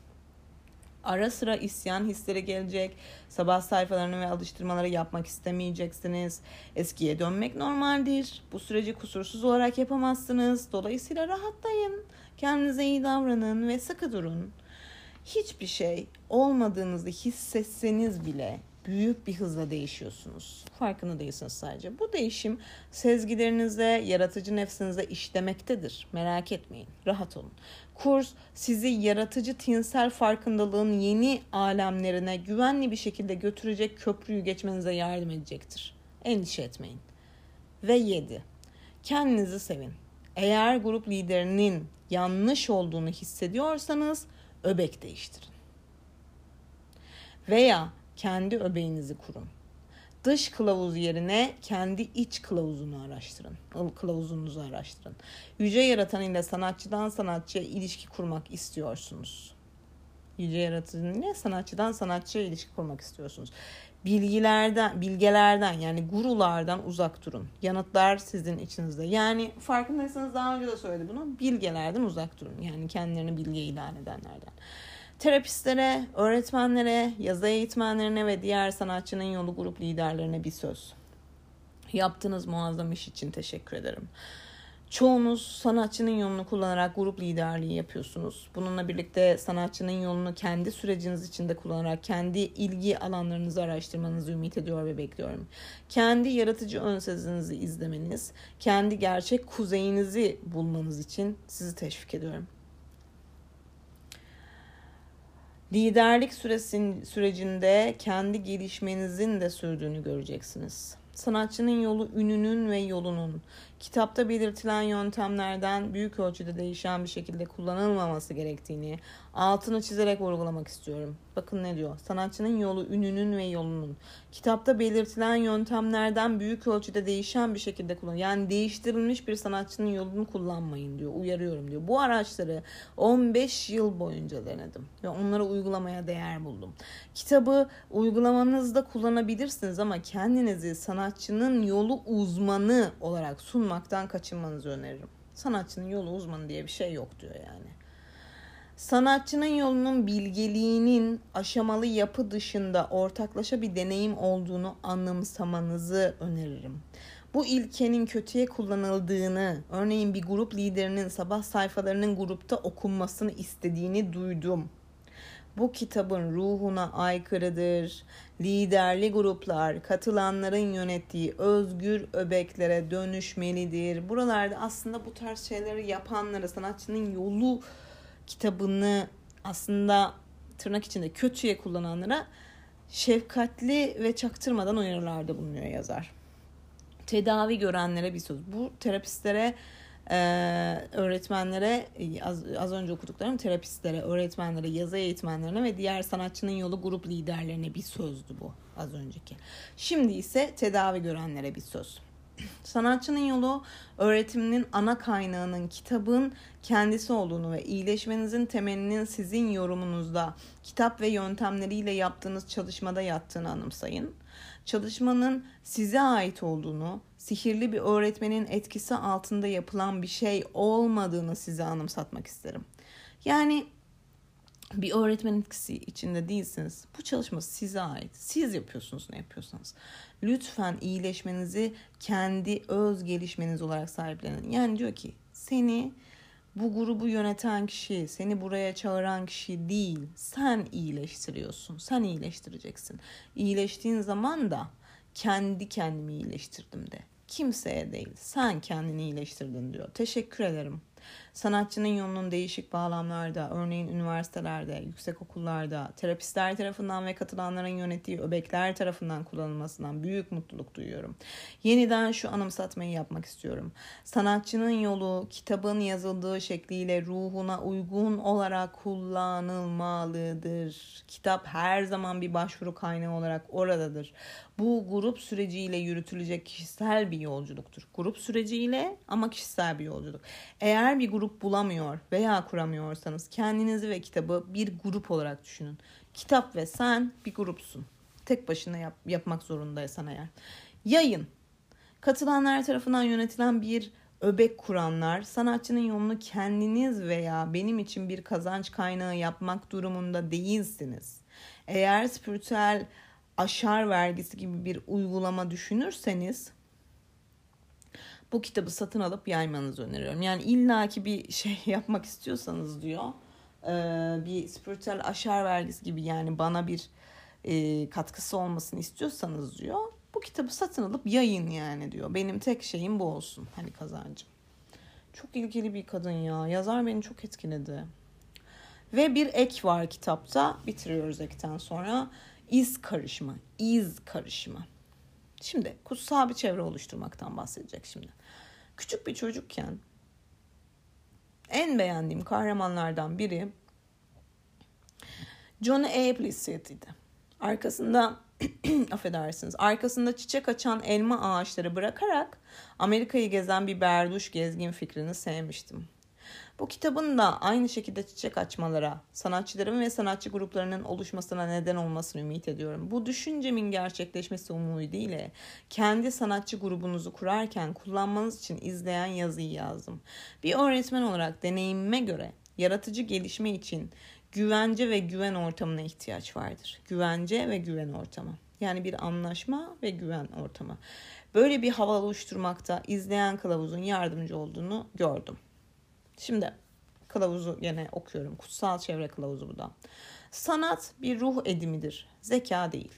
Ara sıra isyan hisleri gelecek. Sabah sayfalarını ve alıştırmaları yapmak istemeyeceksiniz. Eskiye dönmek normaldir. Bu süreci kusursuz olarak yapamazsınız. Dolayısıyla rahatlayın. Kendinize iyi davranın ve sıkı durun. Hiçbir şey olmadığınızı hissetseniz bile büyük bir hızla değişiyorsunuz. Farkında değilsiniz sadece. Bu değişim sezgilerinize, yaratıcı nefsinize işlemektedir. Merak etmeyin. Rahat olun. Kurs sizi yaratıcı tinsel farkındalığın yeni alemlerine güvenli bir şekilde götürecek köprüyü geçmenize yardım edecektir. Endişe etmeyin. Ve 7. Kendinizi sevin. Eğer grup liderinin yanlış olduğunu hissediyorsanız öbek değiştirin. Veya kendi öbeğinizi kurun. Dış kılavuz yerine kendi iç kılavuzunu araştırın. Kılavuzunuzu araştırın. Yüce yaratan ile sanatçıdan sanatçıya ilişki kurmak istiyorsunuz. Yüce yaratıcı ile sanatçıdan sanatçıya ilişki kurmak istiyorsunuz. Bilgilerden, bilgelerden yani gurulardan uzak durun. Yanıtlar sizin içinizde. Yani farkındaysanız daha önce de söyledi bunu. Bilgelerden uzak durun. Yani kendilerini bilge ilan edenlerden. Terapistlere, öğretmenlere, yazı eğitmenlerine ve diğer sanatçının yolu grup liderlerine bir söz. Yaptığınız muazzam iş için teşekkür ederim. Çoğunuz sanatçının yolunu kullanarak grup liderliği yapıyorsunuz. Bununla birlikte sanatçının yolunu kendi süreciniz içinde kullanarak kendi ilgi alanlarınızı araştırmanızı ümit ediyor ve bekliyorum. Kendi yaratıcı ön sezinizi izlemeniz, kendi gerçek kuzeyinizi bulmanız için sizi teşvik ediyorum. Liderlik süresin, sürecinde kendi gelişmenizin de sürdüğünü göreceksiniz. Sanatçının yolu ününün ve yolunun kitapta belirtilen yöntemlerden büyük ölçüde değişen bir şekilde kullanılmaması gerektiğini altını çizerek vurgulamak istiyorum. Bakın ne diyor? Sanatçının yolu ününün ve yolunun. Kitapta belirtilen yöntemlerden büyük ölçüde değişen bir şekilde kullan. Yani değiştirilmiş bir sanatçının yolunu kullanmayın diyor. Uyarıyorum diyor. Bu araçları 15 yıl boyunca denedim ve onları uygulamaya değer buldum. Kitabı uygulamanızda kullanabilirsiniz ama kendinizi sanatçının yolu uzmanı olarak sunmaktan kaçınmanızı öneririm. Sanatçının yolu uzmanı diye bir şey yok diyor yani. Sanatçının yolunun bilgeliğinin aşamalı yapı dışında ortaklaşa bir deneyim olduğunu anımsamanızı öneririm. Bu ilkenin kötüye kullanıldığını, örneğin bir grup liderinin sabah sayfalarının grupta okunmasını istediğini duydum. Bu kitabın ruhuna aykırıdır. Liderli gruplar katılanların yönettiği özgür öbeklere dönüşmelidir. Buralarda aslında bu tarz şeyleri yapanları sanatçının yolu kitabını aslında tırnak içinde kötüye kullananlara şefkatli ve çaktırmadan uyarılarda bulunuyor yazar. Tedavi görenlere bir söz. Bu terapistlere, e, öğretmenlere, az, az önce okuduklarım terapistlere, öğretmenlere, yazı eğitmenlerine ve diğer sanatçının yolu grup liderlerine bir sözdü bu az önceki. Şimdi ise tedavi görenlere bir söz. Sanatçının yolu öğretiminin ana kaynağının kitabın kendisi olduğunu ve iyileşmenizin temelinin sizin yorumunuzda kitap ve yöntemleriyle yaptığınız çalışmada yattığını anımsayın. Çalışmanın size ait olduğunu, sihirli bir öğretmenin etkisi altında yapılan bir şey olmadığını size anımsatmak isterim. Yani bir öğretmen etkisi içinde değilsiniz. Bu çalışma size ait. Siz yapıyorsunuz ne yapıyorsanız. Lütfen iyileşmenizi kendi öz gelişmeniz olarak sahiplenin. Yani diyor ki seni bu grubu yöneten kişi, seni buraya çağıran kişi değil. Sen iyileştiriyorsun. Sen iyileştireceksin. İyileştiğin zaman da kendi kendimi iyileştirdim de. Kimseye değil. Sen kendini iyileştirdin diyor. Teşekkür ederim. Sanatçının yolunun değişik bağlamlarda, örneğin üniversitelerde, yüksek okullarda, terapistler tarafından ve katılanların yönettiği öbekler tarafından kullanılmasından büyük mutluluk duyuyorum. Yeniden şu anımsatmayı yapmak istiyorum. Sanatçının yolu kitabın yazıldığı şekliyle ruhuna uygun olarak kullanılmalıdır. Kitap her zaman bir başvuru kaynağı olarak oradadır. Bu grup süreciyle yürütülecek kişisel bir yolculuktur. Grup süreciyle ama kişisel bir yolculuk. Eğer bir grup bulamıyor veya kuramıyorsanız kendinizi ve kitabı bir grup olarak düşünün. Kitap ve sen bir grupsun. Tek başına yap, yapmak zorundaysan eğer. Yayın. Katılanlar tarafından yönetilen bir öbek kuranlar sanatçının yolunu kendiniz veya benim için bir kazanç kaynağı yapmak durumunda değilsiniz. Eğer spiritüel aşar vergisi gibi bir uygulama düşünürseniz bu kitabı satın alıp yaymanızı öneriyorum. Yani illaki bir şey yapmak istiyorsanız diyor bir spiritüel aşar vergisi gibi yani bana bir katkısı olmasını istiyorsanız diyor bu kitabı satın alıp yayın yani diyor. Benim tek şeyim bu olsun hani kazancım. Çok ilgili bir kadın ya. Yazar beni çok etkiledi. Ve bir ek var kitapta. Bitiriyoruz ekten sonra. İz karışımı. İz karışımı. Şimdi kutsal bir çevre oluşturmaktan bahsedecek şimdi. Küçük bir çocukken en beğendiğim kahramanlardan biri John Appleseed'di. Arkasında affedersiniz arkasında çiçek açan elma ağaçları bırakarak Amerika'yı gezen bir berduş gezgin fikrini sevmiştim. Bu kitabın da aynı şekilde çiçek açmalara, sanatçıların ve sanatçı gruplarının oluşmasına neden olmasını ümit ediyorum. Bu düşüncemin gerçekleşmesi umuduyla kendi sanatçı grubunuzu kurarken kullanmanız için izleyen yazıyı yazdım. Bir öğretmen olarak deneyimime göre yaratıcı gelişme için güvence ve güven ortamına ihtiyaç vardır. Güvence ve güven ortamı. Yani bir anlaşma ve güven ortamı. Böyle bir hava oluşturmakta izleyen kılavuzun yardımcı olduğunu gördüm. Şimdi kılavuzu yine okuyorum. Kutsal çevre kılavuzu bu da. Sanat bir ruh edimidir. Zeka değil.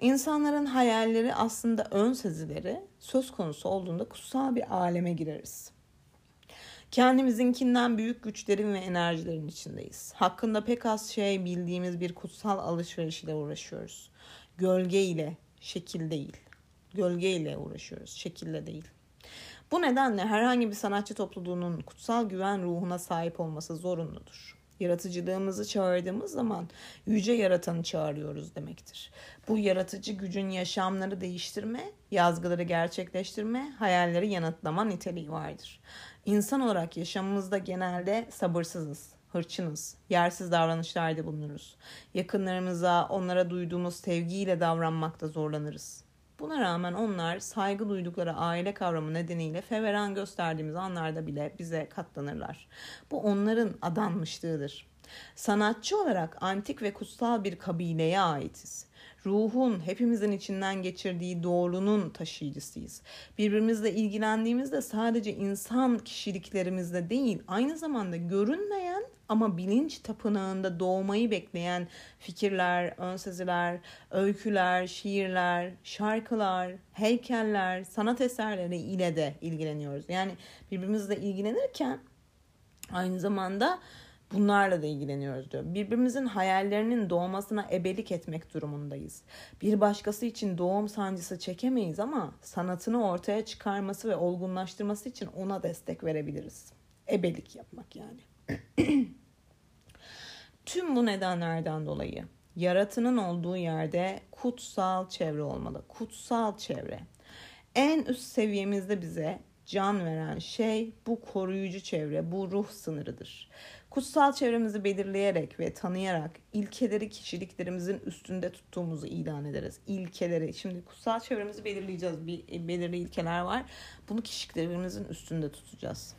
İnsanların hayalleri aslında ön sezileri söz konusu olduğunda kutsal bir aleme gireriz. Kendimizinkinden büyük güçlerin ve enerjilerin içindeyiz. Hakkında pek az şey bildiğimiz bir kutsal alışveriş ile uğraşıyoruz. Gölge ile, şekil değil. Gölgeyle uğraşıyoruz, şekille değil. Bu nedenle herhangi bir sanatçı topluluğunun kutsal güven ruhuna sahip olması zorunludur. Yaratıcılığımızı çağırdığımız zaman yüce yaratanı çağırıyoruz demektir. Bu yaratıcı gücün yaşamları değiştirme, yazgıları gerçekleştirme, hayalleri yanıtlama niteliği vardır. İnsan olarak yaşamımızda genelde sabırsızız, hırçınız, yersiz davranışlarda bulunuruz. Yakınlarımıza, onlara duyduğumuz sevgiyle davranmakta zorlanırız. Buna rağmen onlar saygı duydukları aile kavramı nedeniyle feveran gösterdiğimiz anlarda bile bize katlanırlar. Bu onların adanmışlığıdır. Sanatçı olarak antik ve kutsal bir kabileye aitiz ruhun hepimizin içinden geçirdiği doğrunun taşıyıcısıyız. Birbirimizle ilgilendiğimizde sadece insan kişiliklerimizde değil, aynı zamanda görünmeyen ama bilinç tapınağında doğmayı bekleyen fikirler, önseziler, öyküler, şiirler, şarkılar, heykeller, sanat eserleri ile de ilgileniyoruz. Yani birbirimizle ilgilenirken aynı zamanda Bunlarla da ilgileniyoruz diyor. Birbirimizin hayallerinin doğmasına ebelik etmek durumundayız. Bir başkası için doğum sancısı çekemeyiz ama sanatını ortaya çıkarması ve olgunlaştırması için ona destek verebiliriz. Ebelik yapmak yani. Tüm bu nedenlerden dolayı yaratının olduğu yerde kutsal çevre olmalı. Kutsal çevre. En üst seviyemizde bize can veren şey bu koruyucu çevre, bu ruh sınırıdır. Kutsal çevremizi belirleyerek ve tanıyarak ilkeleri kişiliklerimizin üstünde tuttuğumuzu ilan ederiz. İlkeleri. Şimdi kutsal çevremizi belirleyeceğiz. Bir belirli ilkeler var. Bunu kişiliklerimizin üstünde tutacağız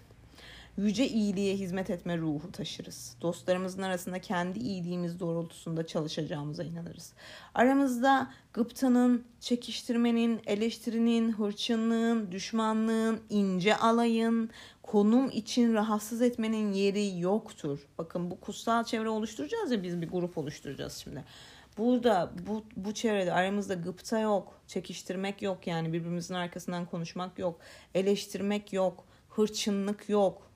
yüce iyiliğe hizmet etme ruhu taşırız. Dostlarımızın arasında kendi iyiliğimiz doğrultusunda çalışacağımıza inanırız. Aramızda gıptanın, çekiştirmenin, eleştirinin, hırçınlığın, düşmanlığın, ince alayın, konum için rahatsız etmenin yeri yoktur. Bakın bu kutsal çevre oluşturacağız ya biz bir grup oluşturacağız şimdi. Burada bu, bu çevrede aramızda gıpta yok, çekiştirmek yok yani birbirimizin arkasından konuşmak yok, eleştirmek yok, hırçınlık yok,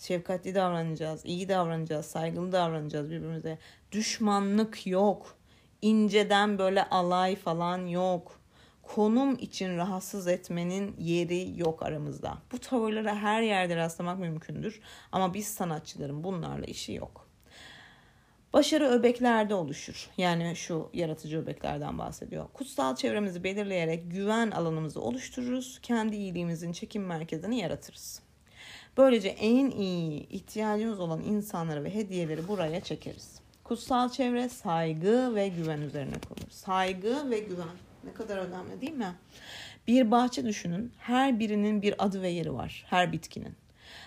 Şefkatli davranacağız, iyi davranacağız, saygılı davranacağız birbirimize. Düşmanlık yok. İnceden böyle alay falan yok. Konum için rahatsız etmenin yeri yok aramızda. Bu tavırlara her yerde rastlamak mümkündür. Ama biz sanatçıların bunlarla işi yok. Başarı öbeklerde oluşur. Yani şu yaratıcı öbeklerden bahsediyor. Kutsal çevremizi belirleyerek güven alanımızı oluştururuz. Kendi iyiliğimizin çekim merkezini yaratırız. Böylece en iyi ihtiyacımız olan insanları ve hediyeleri buraya çekeriz. Kutsal çevre saygı ve güven üzerine kurulur. Saygı ve güven ne kadar önemli değil mi? Bir bahçe düşünün. Her birinin bir adı ve yeri var. Her bitkinin.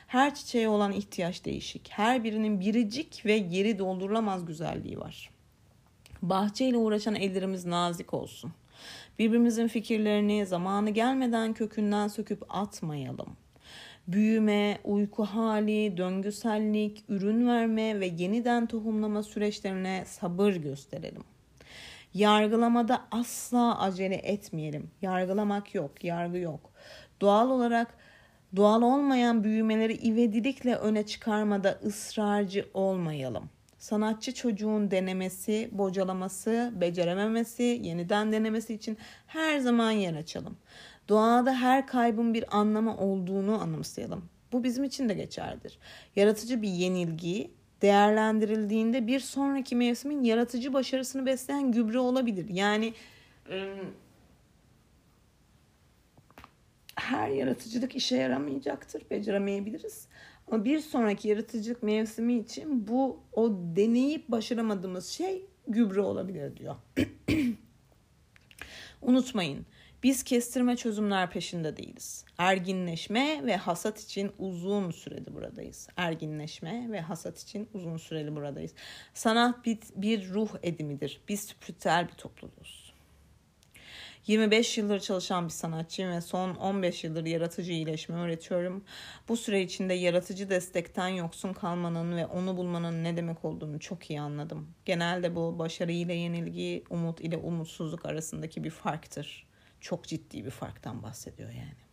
Her çiçeğe olan ihtiyaç değişik. Her birinin biricik ve yeri doldurulamaz güzelliği var. Bahçeyle uğraşan ellerimiz nazik olsun. Birbirimizin fikirlerini zamanı gelmeden kökünden söküp atmayalım büyüme, uyku hali, döngüsellik, ürün verme ve yeniden tohumlama süreçlerine sabır gösterelim. Yargılamada asla acele etmeyelim. Yargılamak yok, yargı yok. Doğal olarak doğal olmayan büyümeleri ivedilikle öne çıkarmada ısrarcı olmayalım. Sanatçı çocuğun denemesi, bocalaması, becerememesi, yeniden denemesi için her zaman yer açalım. Doğada her kaybın bir anlamı olduğunu anımsayalım. Bu bizim için de geçerlidir. Yaratıcı bir yenilgi değerlendirildiğinde bir sonraki mevsimin yaratıcı başarısını besleyen gübre olabilir. Yani her yaratıcılık işe yaramayacaktır. Beceremeyebiliriz. Ama bir sonraki yaratıcılık mevsimi için bu o deneyip başaramadığımız şey gübre olabilir diyor. Unutmayın biz kestirme çözümler peşinde değiliz. Erginleşme ve hasat için uzun süreli buradayız. Erginleşme ve hasat için uzun süreli buradayız. Sanat bir, bir ruh edimidir. Biz spiritüel bir topluluğuz. 25 yıldır çalışan bir sanatçıyım ve son 15 yıldır yaratıcı iyileşme öğretiyorum. Bu süre içinde yaratıcı destekten yoksun kalmanın ve onu bulmanın ne demek olduğunu çok iyi anladım. Genelde bu başarı ile yenilgi, umut ile umutsuzluk arasındaki bir farktır çok ciddi bir farktan bahsediyor yani.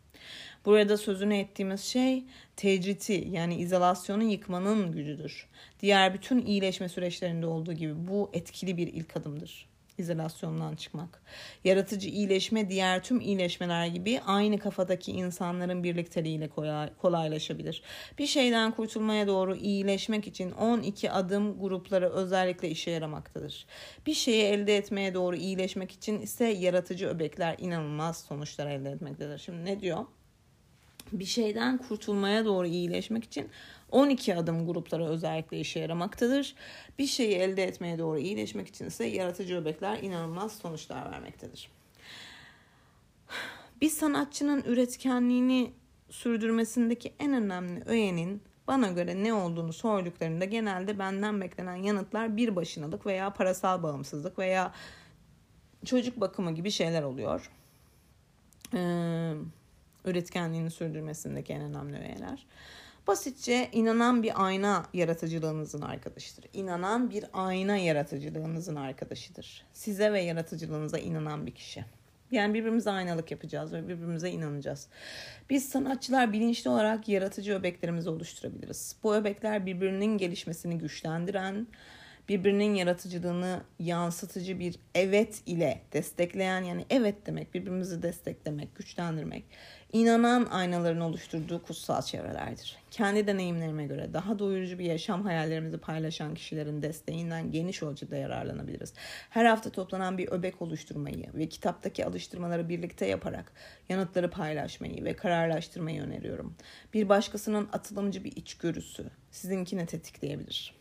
Burada sözünü ettiğimiz şey tecriti yani izolasyonu yıkmanın gücüdür. Diğer bütün iyileşme süreçlerinde olduğu gibi bu etkili bir ilk adımdır. İzolasyondan çıkmak. Yaratıcı iyileşme diğer tüm iyileşmeler gibi aynı kafadaki insanların birlikteliğiyle kolaylaşabilir. Bir şeyden kurtulmaya doğru iyileşmek için 12 adım grupları özellikle işe yaramaktadır. Bir şeyi elde etmeye doğru iyileşmek için ise yaratıcı öbekler inanılmaz sonuçlar elde etmektedir. Şimdi ne diyor? Bir şeyden kurtulmaya doğru iyileşmek için 12 adım gruplara özellikle işe yaramaktadır. Bir şeyi elde etmeye doğru iyileşmek için ise yaratıcı öbekler inanılmaz sonuçlar vermektedir. Bir sanatçının üretkenliğini sürdürmesindeki en önemli öğenin bana göre ne olduğunu sorduklarında genelde benden beklenen yanıtlar bir başınalık veya parasal bağımsızlık veya çocuk bakımı gibi şeyler oluyor. Ee, üretkenliğini sürdürmesindeki en önemli öğeler. Basitçe inanan bir ayna yaratıcılığınızın arkadaşıdır. İnanan bir ayna yaratıcılığınızın arkadaşıdır. Size ve yaratıcılığınıza inanan bir kişi. Yani birbirimize aynalık yapacağız ve birbirimize inanacağız. Biz sanatçılar bilinçli olarak yaratıcı öbeklerimizi oluşturabiliriz. Bu öbekler birbirinin gelişmesini güçlendiren, birbirinin yaratıcılığını yansıtıcı bir evet ile destekleyen yani evet demek birbirimizi desteklemek, güçlendirmek inanan aynaların oluşturduğu kutsal çevrelerdir. Kendi deneyimlerime göre daha doyurucu bir yaşam hayallerimizi paylaşan kişilerin desteğinden geniş ölçüde yararlanabiliriz. Her hafta toplanan bir öbek oluşturmayı ve kitaptaki alıştırmaları birlikte yaparak yanıtları paylaşmayı ve kararlaştırmayı öneriyorum. Bir başkasının atılımcı bir içgörüsü sizinkini tetikleyebilir.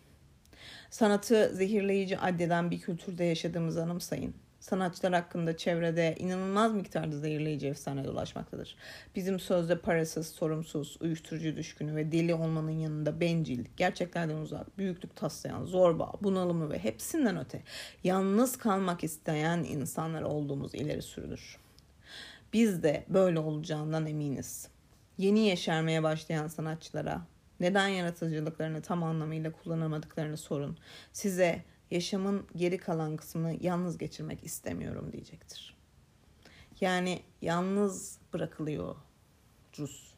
Sanatı zehirleyici addeden bir kültürde yaşadığımızı anımsayın sanatçılar hakkında çevrede inanılmaz miktarda zehirleyici efsane dolaşmaktadır. Bizim sözde parasız, sorumsuz, uyuşturucu düşkünü ve deli olmanın yanında bencil, gerçeklerden uzak, büyüklük taslayan, zorba, bunalımı ve hepsinden öte yalnız kalmak isteyen insanlar olduğumuz ileri sürülür. Biz de böyle olacağından eminiz. Yeni yeşermeye başlayan sanatçılara neden yaratıcılıklarını tam anlamıyla kullanamadıklarını sorun. Size yaşamın geri kalan kısmını yalnız geçirmek istemiyorum diyecektir. Yani yalnız bırakılıyor Rus.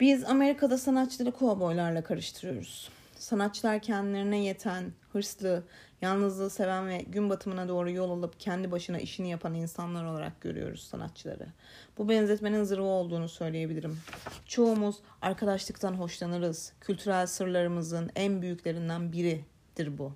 Biz Amerika'da sanatçıları kovboylarla karıştırıyoruz. Sanatçılar kendilerine yeten, hırslı, yalnızlığı seven ve gün batımına doğru yol alıp kendi başına işini yapan insanlar olarak görüyoruz sanatçıları. Bu benzetmenin zırhı olduğunu söyleyebilirim. Çoğumuz arkadaşlıktan hoşlanırız. Kültürel sırlarımızın en büyüklerinden biri büyüklüktir bu.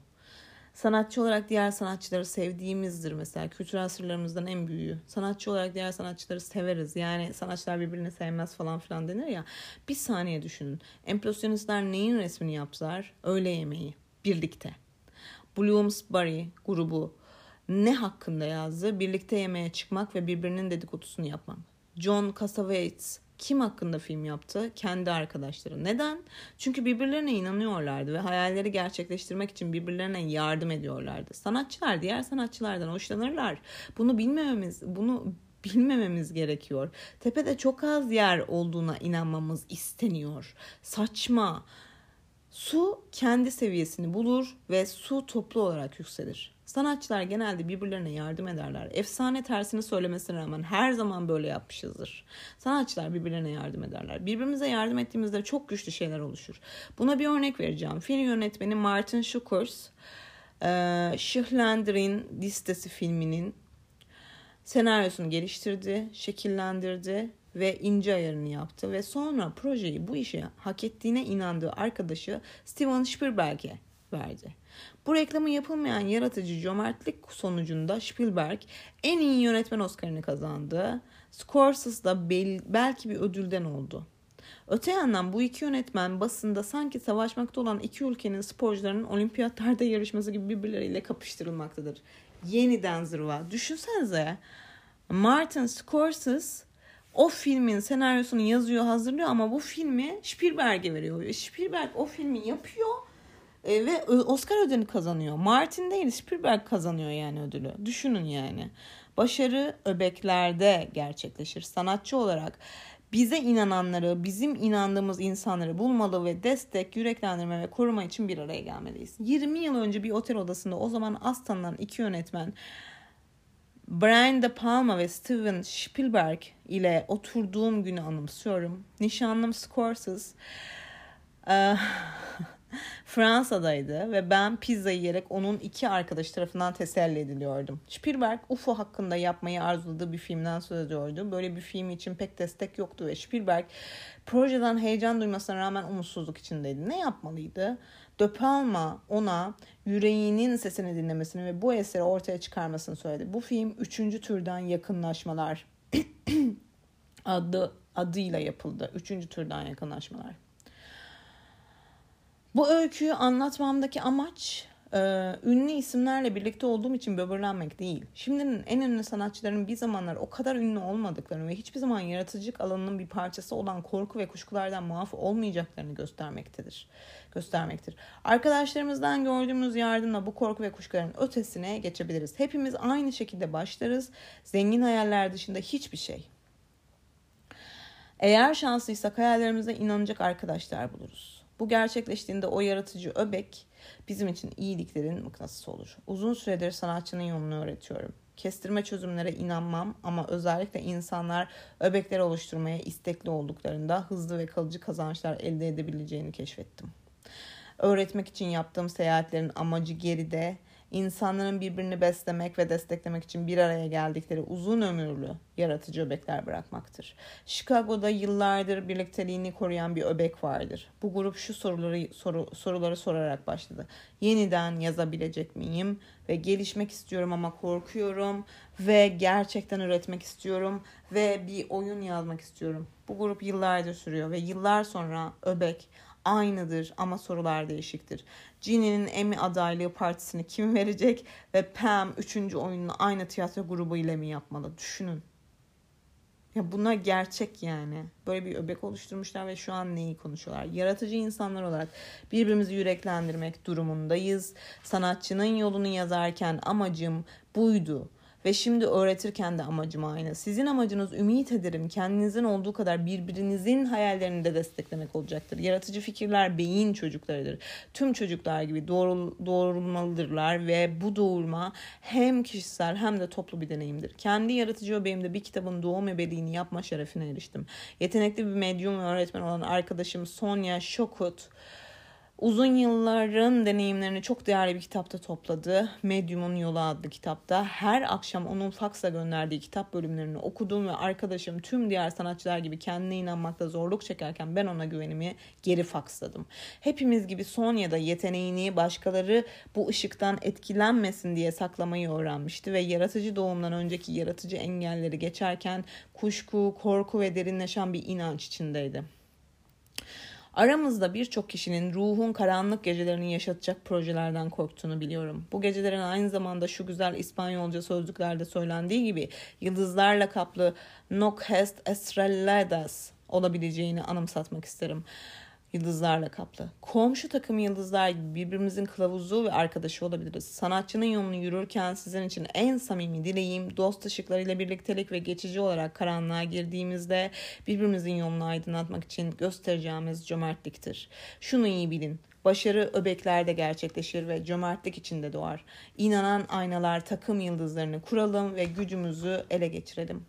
Sanatçı olarak diğer sanatçıları sevdiğimizdir mesela. Kültürel sırlarımızdan en büyüğü. Sanatçı olarak diğer sanatçıları severiz. Yani sanatçılar birbirini sevmez falan filan denir ya. Bir saniye düşünün. Empresyonistler neyin resmini yaptılar? Öğle yemeği. Birlikte. Bloomsbury grubu ne hakkında yazdı? Birlikte yemeğe çıkmak ve birbirinin dedikodusunu yapmak. John Cassavetes kim hakkında film yaptı? Kendi arkadaşları. Neden? Çünkü birbirlerine inanıyorlardı ve hayalleri gerçekleştirmek için birbirlerine yardım ediyorlardı. Sanatçılar diğer sanatçılardan hoşlanırlar. Bunu bilmememiz, bunu bilmememiz gerekiyor. Tepede çok az yer olduğuna inanmamız isteniyor. Saçma. Su kendi seviyesini bulur ve su toplu olarak yükselir. Sanatçılar genelde birbirlerine yardım ederler. Efsane tersini söylemesine rağmen her zaman böyle yapmışızdır. Sanatçılar birbirlerine yardım ederler. Birbirimize yardım ettiğimizde çok güçlü şeyler oluşur. Buna bir örnek vereceğim. Film yönetmeni Martin Schuckers, Schiller'in listesi filminin senaryosunu geliştirdi, şekillendirdi ve ince ayarını yaptı ve sonra projeyi bu işe hak ettiğine inandığı arkadaşı Steven Spielberg'e verdi. Bu reklamı yapılmayan yaratıcı cömertlik sonucunda Spielberg en iyi yönetmen Oscar'ını kazandı. Scorsese da bel- belki bir ödülden oldu. Öte yandan bu iki yönetmen basında sanki savaşmakta olan iki ülkenin sporcularının olimpiyatlarda yarışması gibi birbirleriyle kapıştırılmaktadır. Yeniden zırva. Düşünsenize Martin Scorsese o filmin senaryosunu yazıyor, hazırlıyor ama bu filmi Spielberg'e veriyor. Spielberg o filmi yapıyor e, ve Oscar ödülünü kazanıyor. Martin değil Spielberg kazanıyor yani ödülü. Düşünün yani. Başarı öbeklerde gerçekleşir. Sanatçı olarak bize inananları, bizim inandığımız insanları bulmalı ve destek, yüreklendirme ve koruma için bir araya gelmeliyiz. 20 yıl önce bir otel odasında o zaman az tanınan iki yönetmen Brian De Palma ve Steven Spielberg ile oturduğum günü anımsıyorum. Nişanlım Scorsese Fransa'daydı ve ben pizza yiyerek onun iki arkadaş tarafından teselli ediliyordum. Spielberg UFO hakkında yapmayı arzuladığı bir filmden söz ediyordu. Böyle bir film için pek destek yoktu ve Spielberg projeden heyecan duymasına rağmen umutsuzluk içindeydi. Ne yapmalıydı? De Palma ona yüreğinin sesini dinlemesini ve bu eseri ortaya çıkarmasını söyledi. Bu film üçüncü türden yakınlaşmalar adı adıyla yapıldı. Üçüncü türden yakınlaşmalar. Bu öyküyü anlatmamdaki amaç e, ünlü isimlerle birlikte olduğum için böbürlenmek değil. Şimdinin en ünlü sanatçıların bir zamanlar o kadar ünlü olmadıklarını ve hiçbir zaman yaratıcılık alanının bir parçası olan korku ve kuşkulardan muaf olmayacaklarını göstermektedir. Göstermektir. Arkadaşlarımızdan gördüğümüz yardımla bu korku ve kuşkuların ötesine geçebiliriz. Hepimiz aynı şekilde başlarız. Zengin hayaller dışında hiçbir şey. Eğer şanslıysak hayallerimize inanacak arkadaşlar buluruz. Bu gerçekleştiğinde o yaratıcı öbek bizim için iyiliklerin mıknatısı olur. Uzun süredir sanatçının yolunu öğretiyorum. Kestirme çözümlere inanmam ama özellikle insanlar öbekler oluşturmaya istekli olduklarında hızlı ve kalıcı kazançlar elde edebileceğini keşfettim. Öğretmek için yaptığım seyahatlerin amacı geride, insanların birbirini beslemek ve desteklemek için bir araya geldikleri uzun ömürlü yaratıcı öbekler bırakmaktır. Chicago'da yıllardır birlikteliğini koruyan bir öbek vardır. Bu grup şu soruları soru, soruları sorarak başladı. Yeniden yazabilecek miyim ve gelişmek istiyorum ama korkuyorum ve gerçekten üretmek istiyorum ve bir oyun yazmak istiyorum. Bu grup yıllardır sürüyor ve yıllar sonra öbek aynıdır ama sorular değişiktir. Ginny'nin Emmy adaylığı partisini kim verecek ve Pam üçüncü oyununu aynı tiyatro grubu ile mi yapmalı? Düşünün. Ya bunlar gerçek yani. Böyle bir öbek oluşturmuşlar ve şu an neyi konuşuyorlar? Yaratıcı insanlar olarak birbirimizi yüreklendirmek durumundayız. Sanatçının yolunu yazarken amacım buydu. Ve şimdi öğretirken de amacım aynı. Sizin amacınız ümit ederim kendinizin olduğu kadar birbirinizin hayallerini de desteklemek olacaktır. Yaratıcı fikirler beyin çocuklarıdır. Tüm çocuklar gibi doğru, doğurulmalıdırlar ve bu doğurma hem kişisel hem de toplu bir deneyimdir. Kendi yaratıcı öbeğimde bir kitabın doğum ebeliğini yapma şerefine eriştim. Yetenekli bir medyum ve öğretmen olan arkadaşım Sonya Şokut Uzun yılların deneyimlerini çok değerli bir kitapta topladı. Medium'un Yolu adlı kitapta. Her akşam onun faksla gönderdiği kitap bölümlerini okudum ve arkadaşım tüm diğer sanatçılar gibi kendine inanmakta zorluk çekerken ben ona güvenimi geri faksladım. Hepimiz gibi Sonya'da yeteneğini başkaları bu ışıktan etkilenmesin diye saklamayı öğrenmişti ve yaratıcı doğumdan önceki yaratıcı engelleri geçerken kuşku, korku ve derinleşen bir inanç içindeydi. Aramızda birçok kişinin ruhun karanlık gecelerini yaşatacak projelerden korktuğunu biliyorum. Bu gecelerin aynı zamanda şu güzel İspanyolca sözlüklerde söylendiği gibi yıldızlarla kaplı Noches Estreladas olabileceğini anımsatmak isterim yıldızlarla kaplı. Komşu takım yıldızlar birbirimizin kılavuzu ve arkadaşı olabiliriz. Sanatçının yolunu yürürken sizin için en samimi dileğim dost ışıklarıyla birliktelik ve geçici olarak karanlığa girdiğimizde birbirimizin yolunu aydınlatmak için göstereceğimiz cömertliktir. Şunu iyi bilin. Başarı öbeklerde gerçekleşir ve cömertlik içinde doğar. İnanan aynalar takım yıldızlarını kuralım ve gücümüzü ele geçirelim.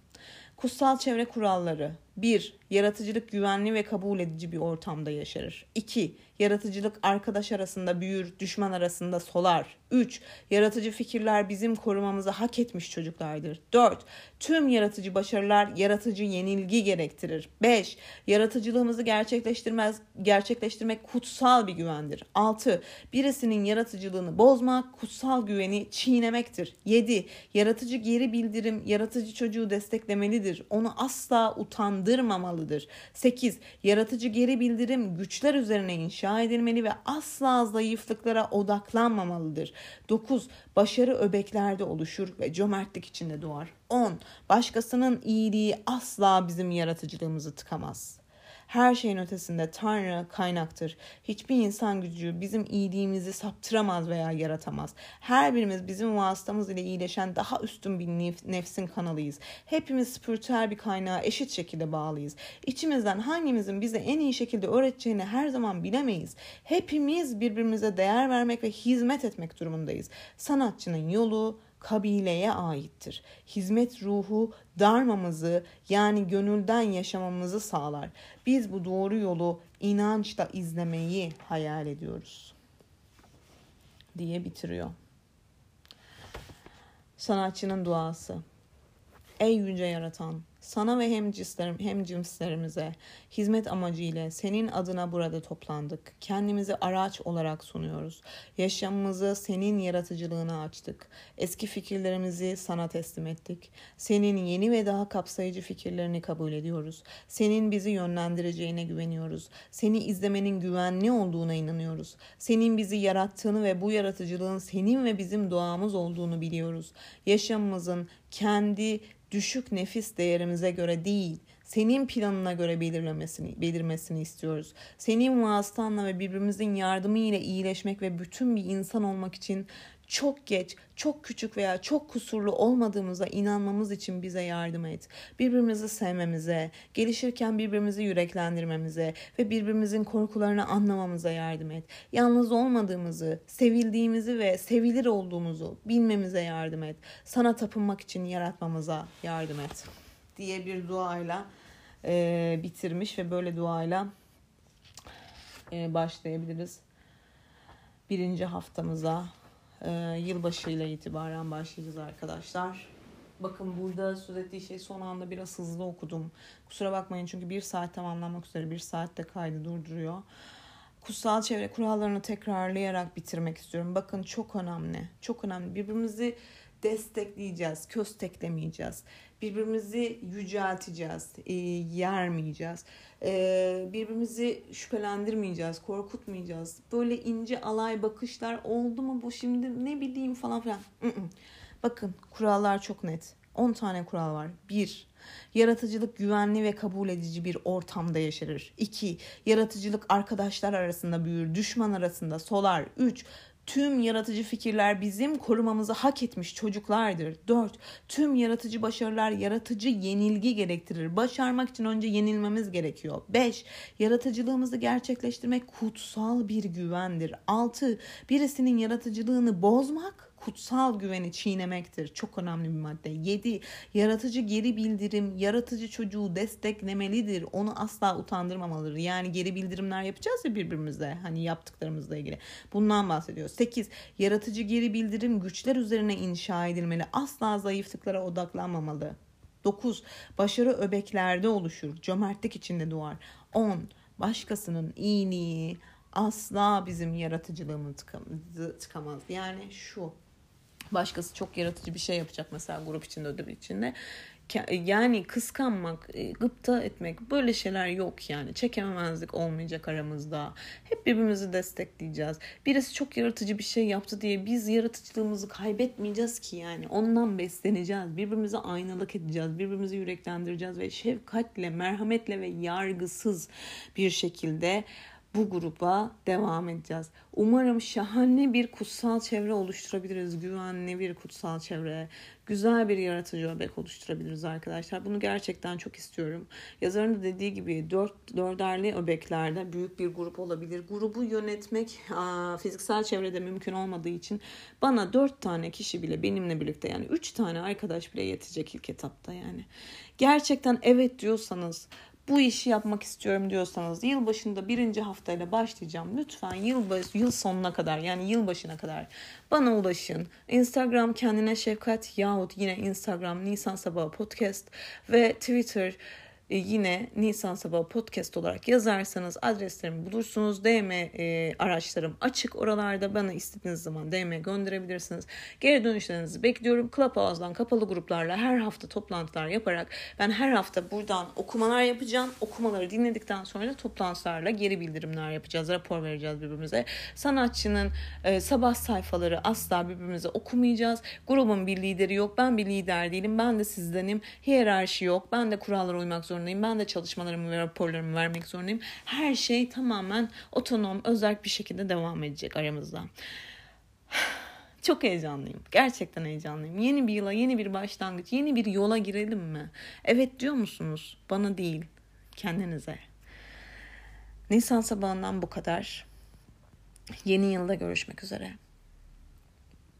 Kutsal çevre kuralları 1. Yaratıcılık güvenli ve kabul edici bir ortamda yaşarır. 2. Yaratıcılık arkadaş arasında büyür, düşman arasında solar. 3. Yaratıcı fikirler bizim korumamızı hak etmiş çocuklardır. 4. Tüm yaratıcı başarılar yaratıcı yenilgi gerektirir. 5. Yaratıcılığımızı gerçekleştirmez, gerçekleştirmek kutsal bir güvendir. 6. Birisinin yaratıcılığını bozmak kutsal güveni çiğnemektir. 7. Yaratıcı geri bildirim yaratıcı çocuğu desteklemelidir. Onu asla utandırmamalıdır. 8. Yaratıcı geri bildirim güçler üzerine inşa edilmeli ve asla zayıflıklara odaklanmamalıdır. 9. Başarı öbeklerde oluşur ve cömertlik içinde doğar. 10. Başkasının iyiliği asla bizim yaratıcılığımızı tıkamaz. Her şeyin ötesinde Tanrı kaynaktır. Hiçbir insan gücü bizim iyiliğimizi saptıramaz veya yaratamaz. Her birimiz bizim vasıtamız ile iyileşen daha üstün bir nefsin kanalıyız. Hepimiz spiritüel bir kaynağa eşit şekilde bağlıyız. İçimizden hangimizin bize en iyi şekilde öğreteceğini her zaman bilemeyiz. Hepimiz birbirimize değer vermek ve hizmet etmek durumundayız. Sanatçının yolu kabileye aittir. Hizmet ruhu darmamızı yani gönülden yaşamamızı sağlar. Biz bu doğru yolu inançla izlemeyi hayal ediyoruz diye bitiriyor. Sanatçının duası. Ey yüce yaratan, sana ve hem cinslerim, hem cinslerimize hizmet amacıyla senin adına burada toplandık. Kendimizi araç olarak sunuyoruz. Yaşamımızı senin yaratıcılığına açtık. Eski fikirlerimizi sana teslim ettik. Senin yeni ve daha kapsayıcı fikirlerini kabul ediyoruz. Senin bizi yönlendireceğine güveniyoruz. Seni izlemenin güvenli olduğuna inanıyoruz. Senin bizi yarattığını ve bu yaratıcılığın senin ve bizim doğamız olduğunu biliyoruz. Yaşamımızın kendi düşük nefis değerimize göre değil, senin planına göre belirlemesini, belirmesini istiyoruz. Senin vasıtanla ve birbirimizin yardımı ile iyileşmek ve bütün bir insan olmak için çok geç, çok küçük veya çok kusurlu olmadığımıza inanmamız için bize yardım et. Birbirimizi sevmemize, gelişirken birbirimizi yüreklendirmemize ve birbirimizin korkularını anlamamıza yardım et. Yalnız olmadığımızı, sevildiğimizi ve sevilir olduğumuzu bilmemize yardım et. Sana tapınmak için yaratmamıza yardım et. Diye bir duayla e, bitirmiş ve böyle duayla e, başlayabiliriz. Birinci haftamıza e, yılbaşıyla itibaren başlayacağız arkadaşlar. Bakın burada söz ettiği şey son anda biraz hızlı okudum. Kusura bakmayın çünkü bir saat tamamlanmak üzere bir saatte kaydı durduruyor. Kutsal çevre kurallarını tekrarlayarak bitirmek istiyorum. Bakın çok önemli. Çok önemli. Birbirimizi destekleyeceğiz, kösteklemeyeceğiz. Birbirimizi yücelteceğiz, e, yermeyeceğiz. E, birbirimizi şüphelendirmeyeceğiz, korkutmayacağız. Böyle ince alay bakışlar oldu mu bu şimdi ne bileyim falan filan. Bakın kurallar çok net. 10 tane kural var. 1. Yaratıcılık güvenli ve kabul edici bir ortamda yaşarır. 2. Yaratıcılık arkadaşlar arasında büyür, düşman arasında solar. 3. Tüm yaratıcı fikirler bizim korumamızı hak etmiş çocuklardır. 4. Tüm yaratıcı başarılar yaratıcı yenilgi gerektirir. Başarmak için önce yenilmemiz gerekiyor. 5. Yaratıcılığımızı gerçekleştirmek kutsal bir güvendir. 6. Birisinin yaratıcılığını bozmak kutsal güveni çiğnemektir. Çok önemli bir madde. 7. Yaratıcı geri bildirim, yaratıcı çocuğu desteklemelidir. Onu asla utandırmamalıdır. Yani geri bildirimler yapacağız ya birbirimize. Hani yaptıklarımızla ilgili. Bundan bahsediyor. 8. Yaratıcı geri bildirim güçler üzerine inşa edilmeli. Asla zayıflıklara odaklanmamalı. 9. Başarı öbeklerde oluşur. Cömertlik içinde doğar. 10. Başkasının iyiliği asla bizim yaratıcılığımızı tıkamaz. Yani şu başkası çok yaratıcı bir şey yapacak mesela grup içinde ödül içinde yani kıskanmak, e, gıpta etmek böyle şeyler yok yani. Çekememezlik olmayacak aramızda. Hep birbirimizi destekleyeceğiz. Birisi çok yaratıcı bir şey yaptı diye biz yaratıcılığımızı kaybetmeyeceğiz ki yani. Ondan besleneceğiz. Birbirimize aynalık edeceğiz. Birbirimizi yüreklendireceğiz ve şefkatle, merhametle ve yargısız bir şekilde bu gruba devam edeceğiz. Umarım şahane bir kutsal çevre oluşturabiliriz. Güvenli bir kutsal çevre, güzel bir yaratıcı öbek oluşturabiliriz arkadaşlar. Bunu gerçekten çok istiyorum. Yazarın da dediği gibi dört, dörderli öbeklerde büyük bir grup olabilir. Grubu yönetmek aa, fiziksel çevrede mümkün olmadığı için bana dört tane kişi bile benimle birlikte yani üç tane arkadaş bile yetecek ilk etapta yani. Gerçekten evet diyorsanız bu işi yapmak istiyorum diyorsanız yılbaşında birinci haftayla başlayacağım. Lütfen yılbaşı, yıl sonuna kadar yani yılbaşına kadar bana ulaşın. Instagram kendine şefkat yahut yine Instagram Nisan Sabahı Podcast ve Twitter yine Nisan Sabahı Podcast olarak yazarsanız adreslerimi bulursunuz. DM e, araçlarım açık. Oralarda bana istediğiniz zaman DM gönderebilirsiniz. Geri dönüşlerinizi bekliyorum. Clubhouse'dan kapalı gruplarla her hafta toplantılar yaparak ben her hafta buradan okumalar yapacağım. Okumaları dinledikten sonra toplantılarla geri bildirimler yapacağız. Rapor vereceğiz birbirimize. Sanatçının e, sabah sayfaları asla birbirimize okumayacağız. Grubun bir lideri yok. Ben bir lider değilim. Ben de sizdenim. Hiyerarşi yok. Ben de kurallara uymak zorundayım zorundayım. Ben de çalışmalarımı ve raporlarımı vermek zorundayım. Her şey tamamen otonom, özel bir şekilde devam edecek aramızda. Çok heyecanlıyım. Gerçekten heyecanlıyım. Yeni bir yıla, yeni bir başlangıç, yeni bir yola girelim mi? Evet diyor musunuz? Bana değil, kendinize. Nisan sabahından bu kadar. Yeni yılda görüşmek üzere.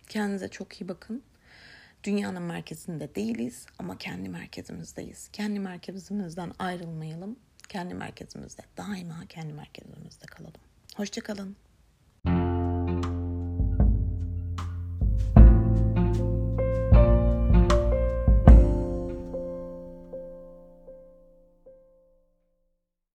Kendinize çok iyi bakın. Dünyanın merkezinde değiliz ama kendi merkezimizdeyiz. Kendi merkezimizden ayrılmayalım. Kendi merkezimizde daima kendi merkezimizde kalalım. Hoşçakalın.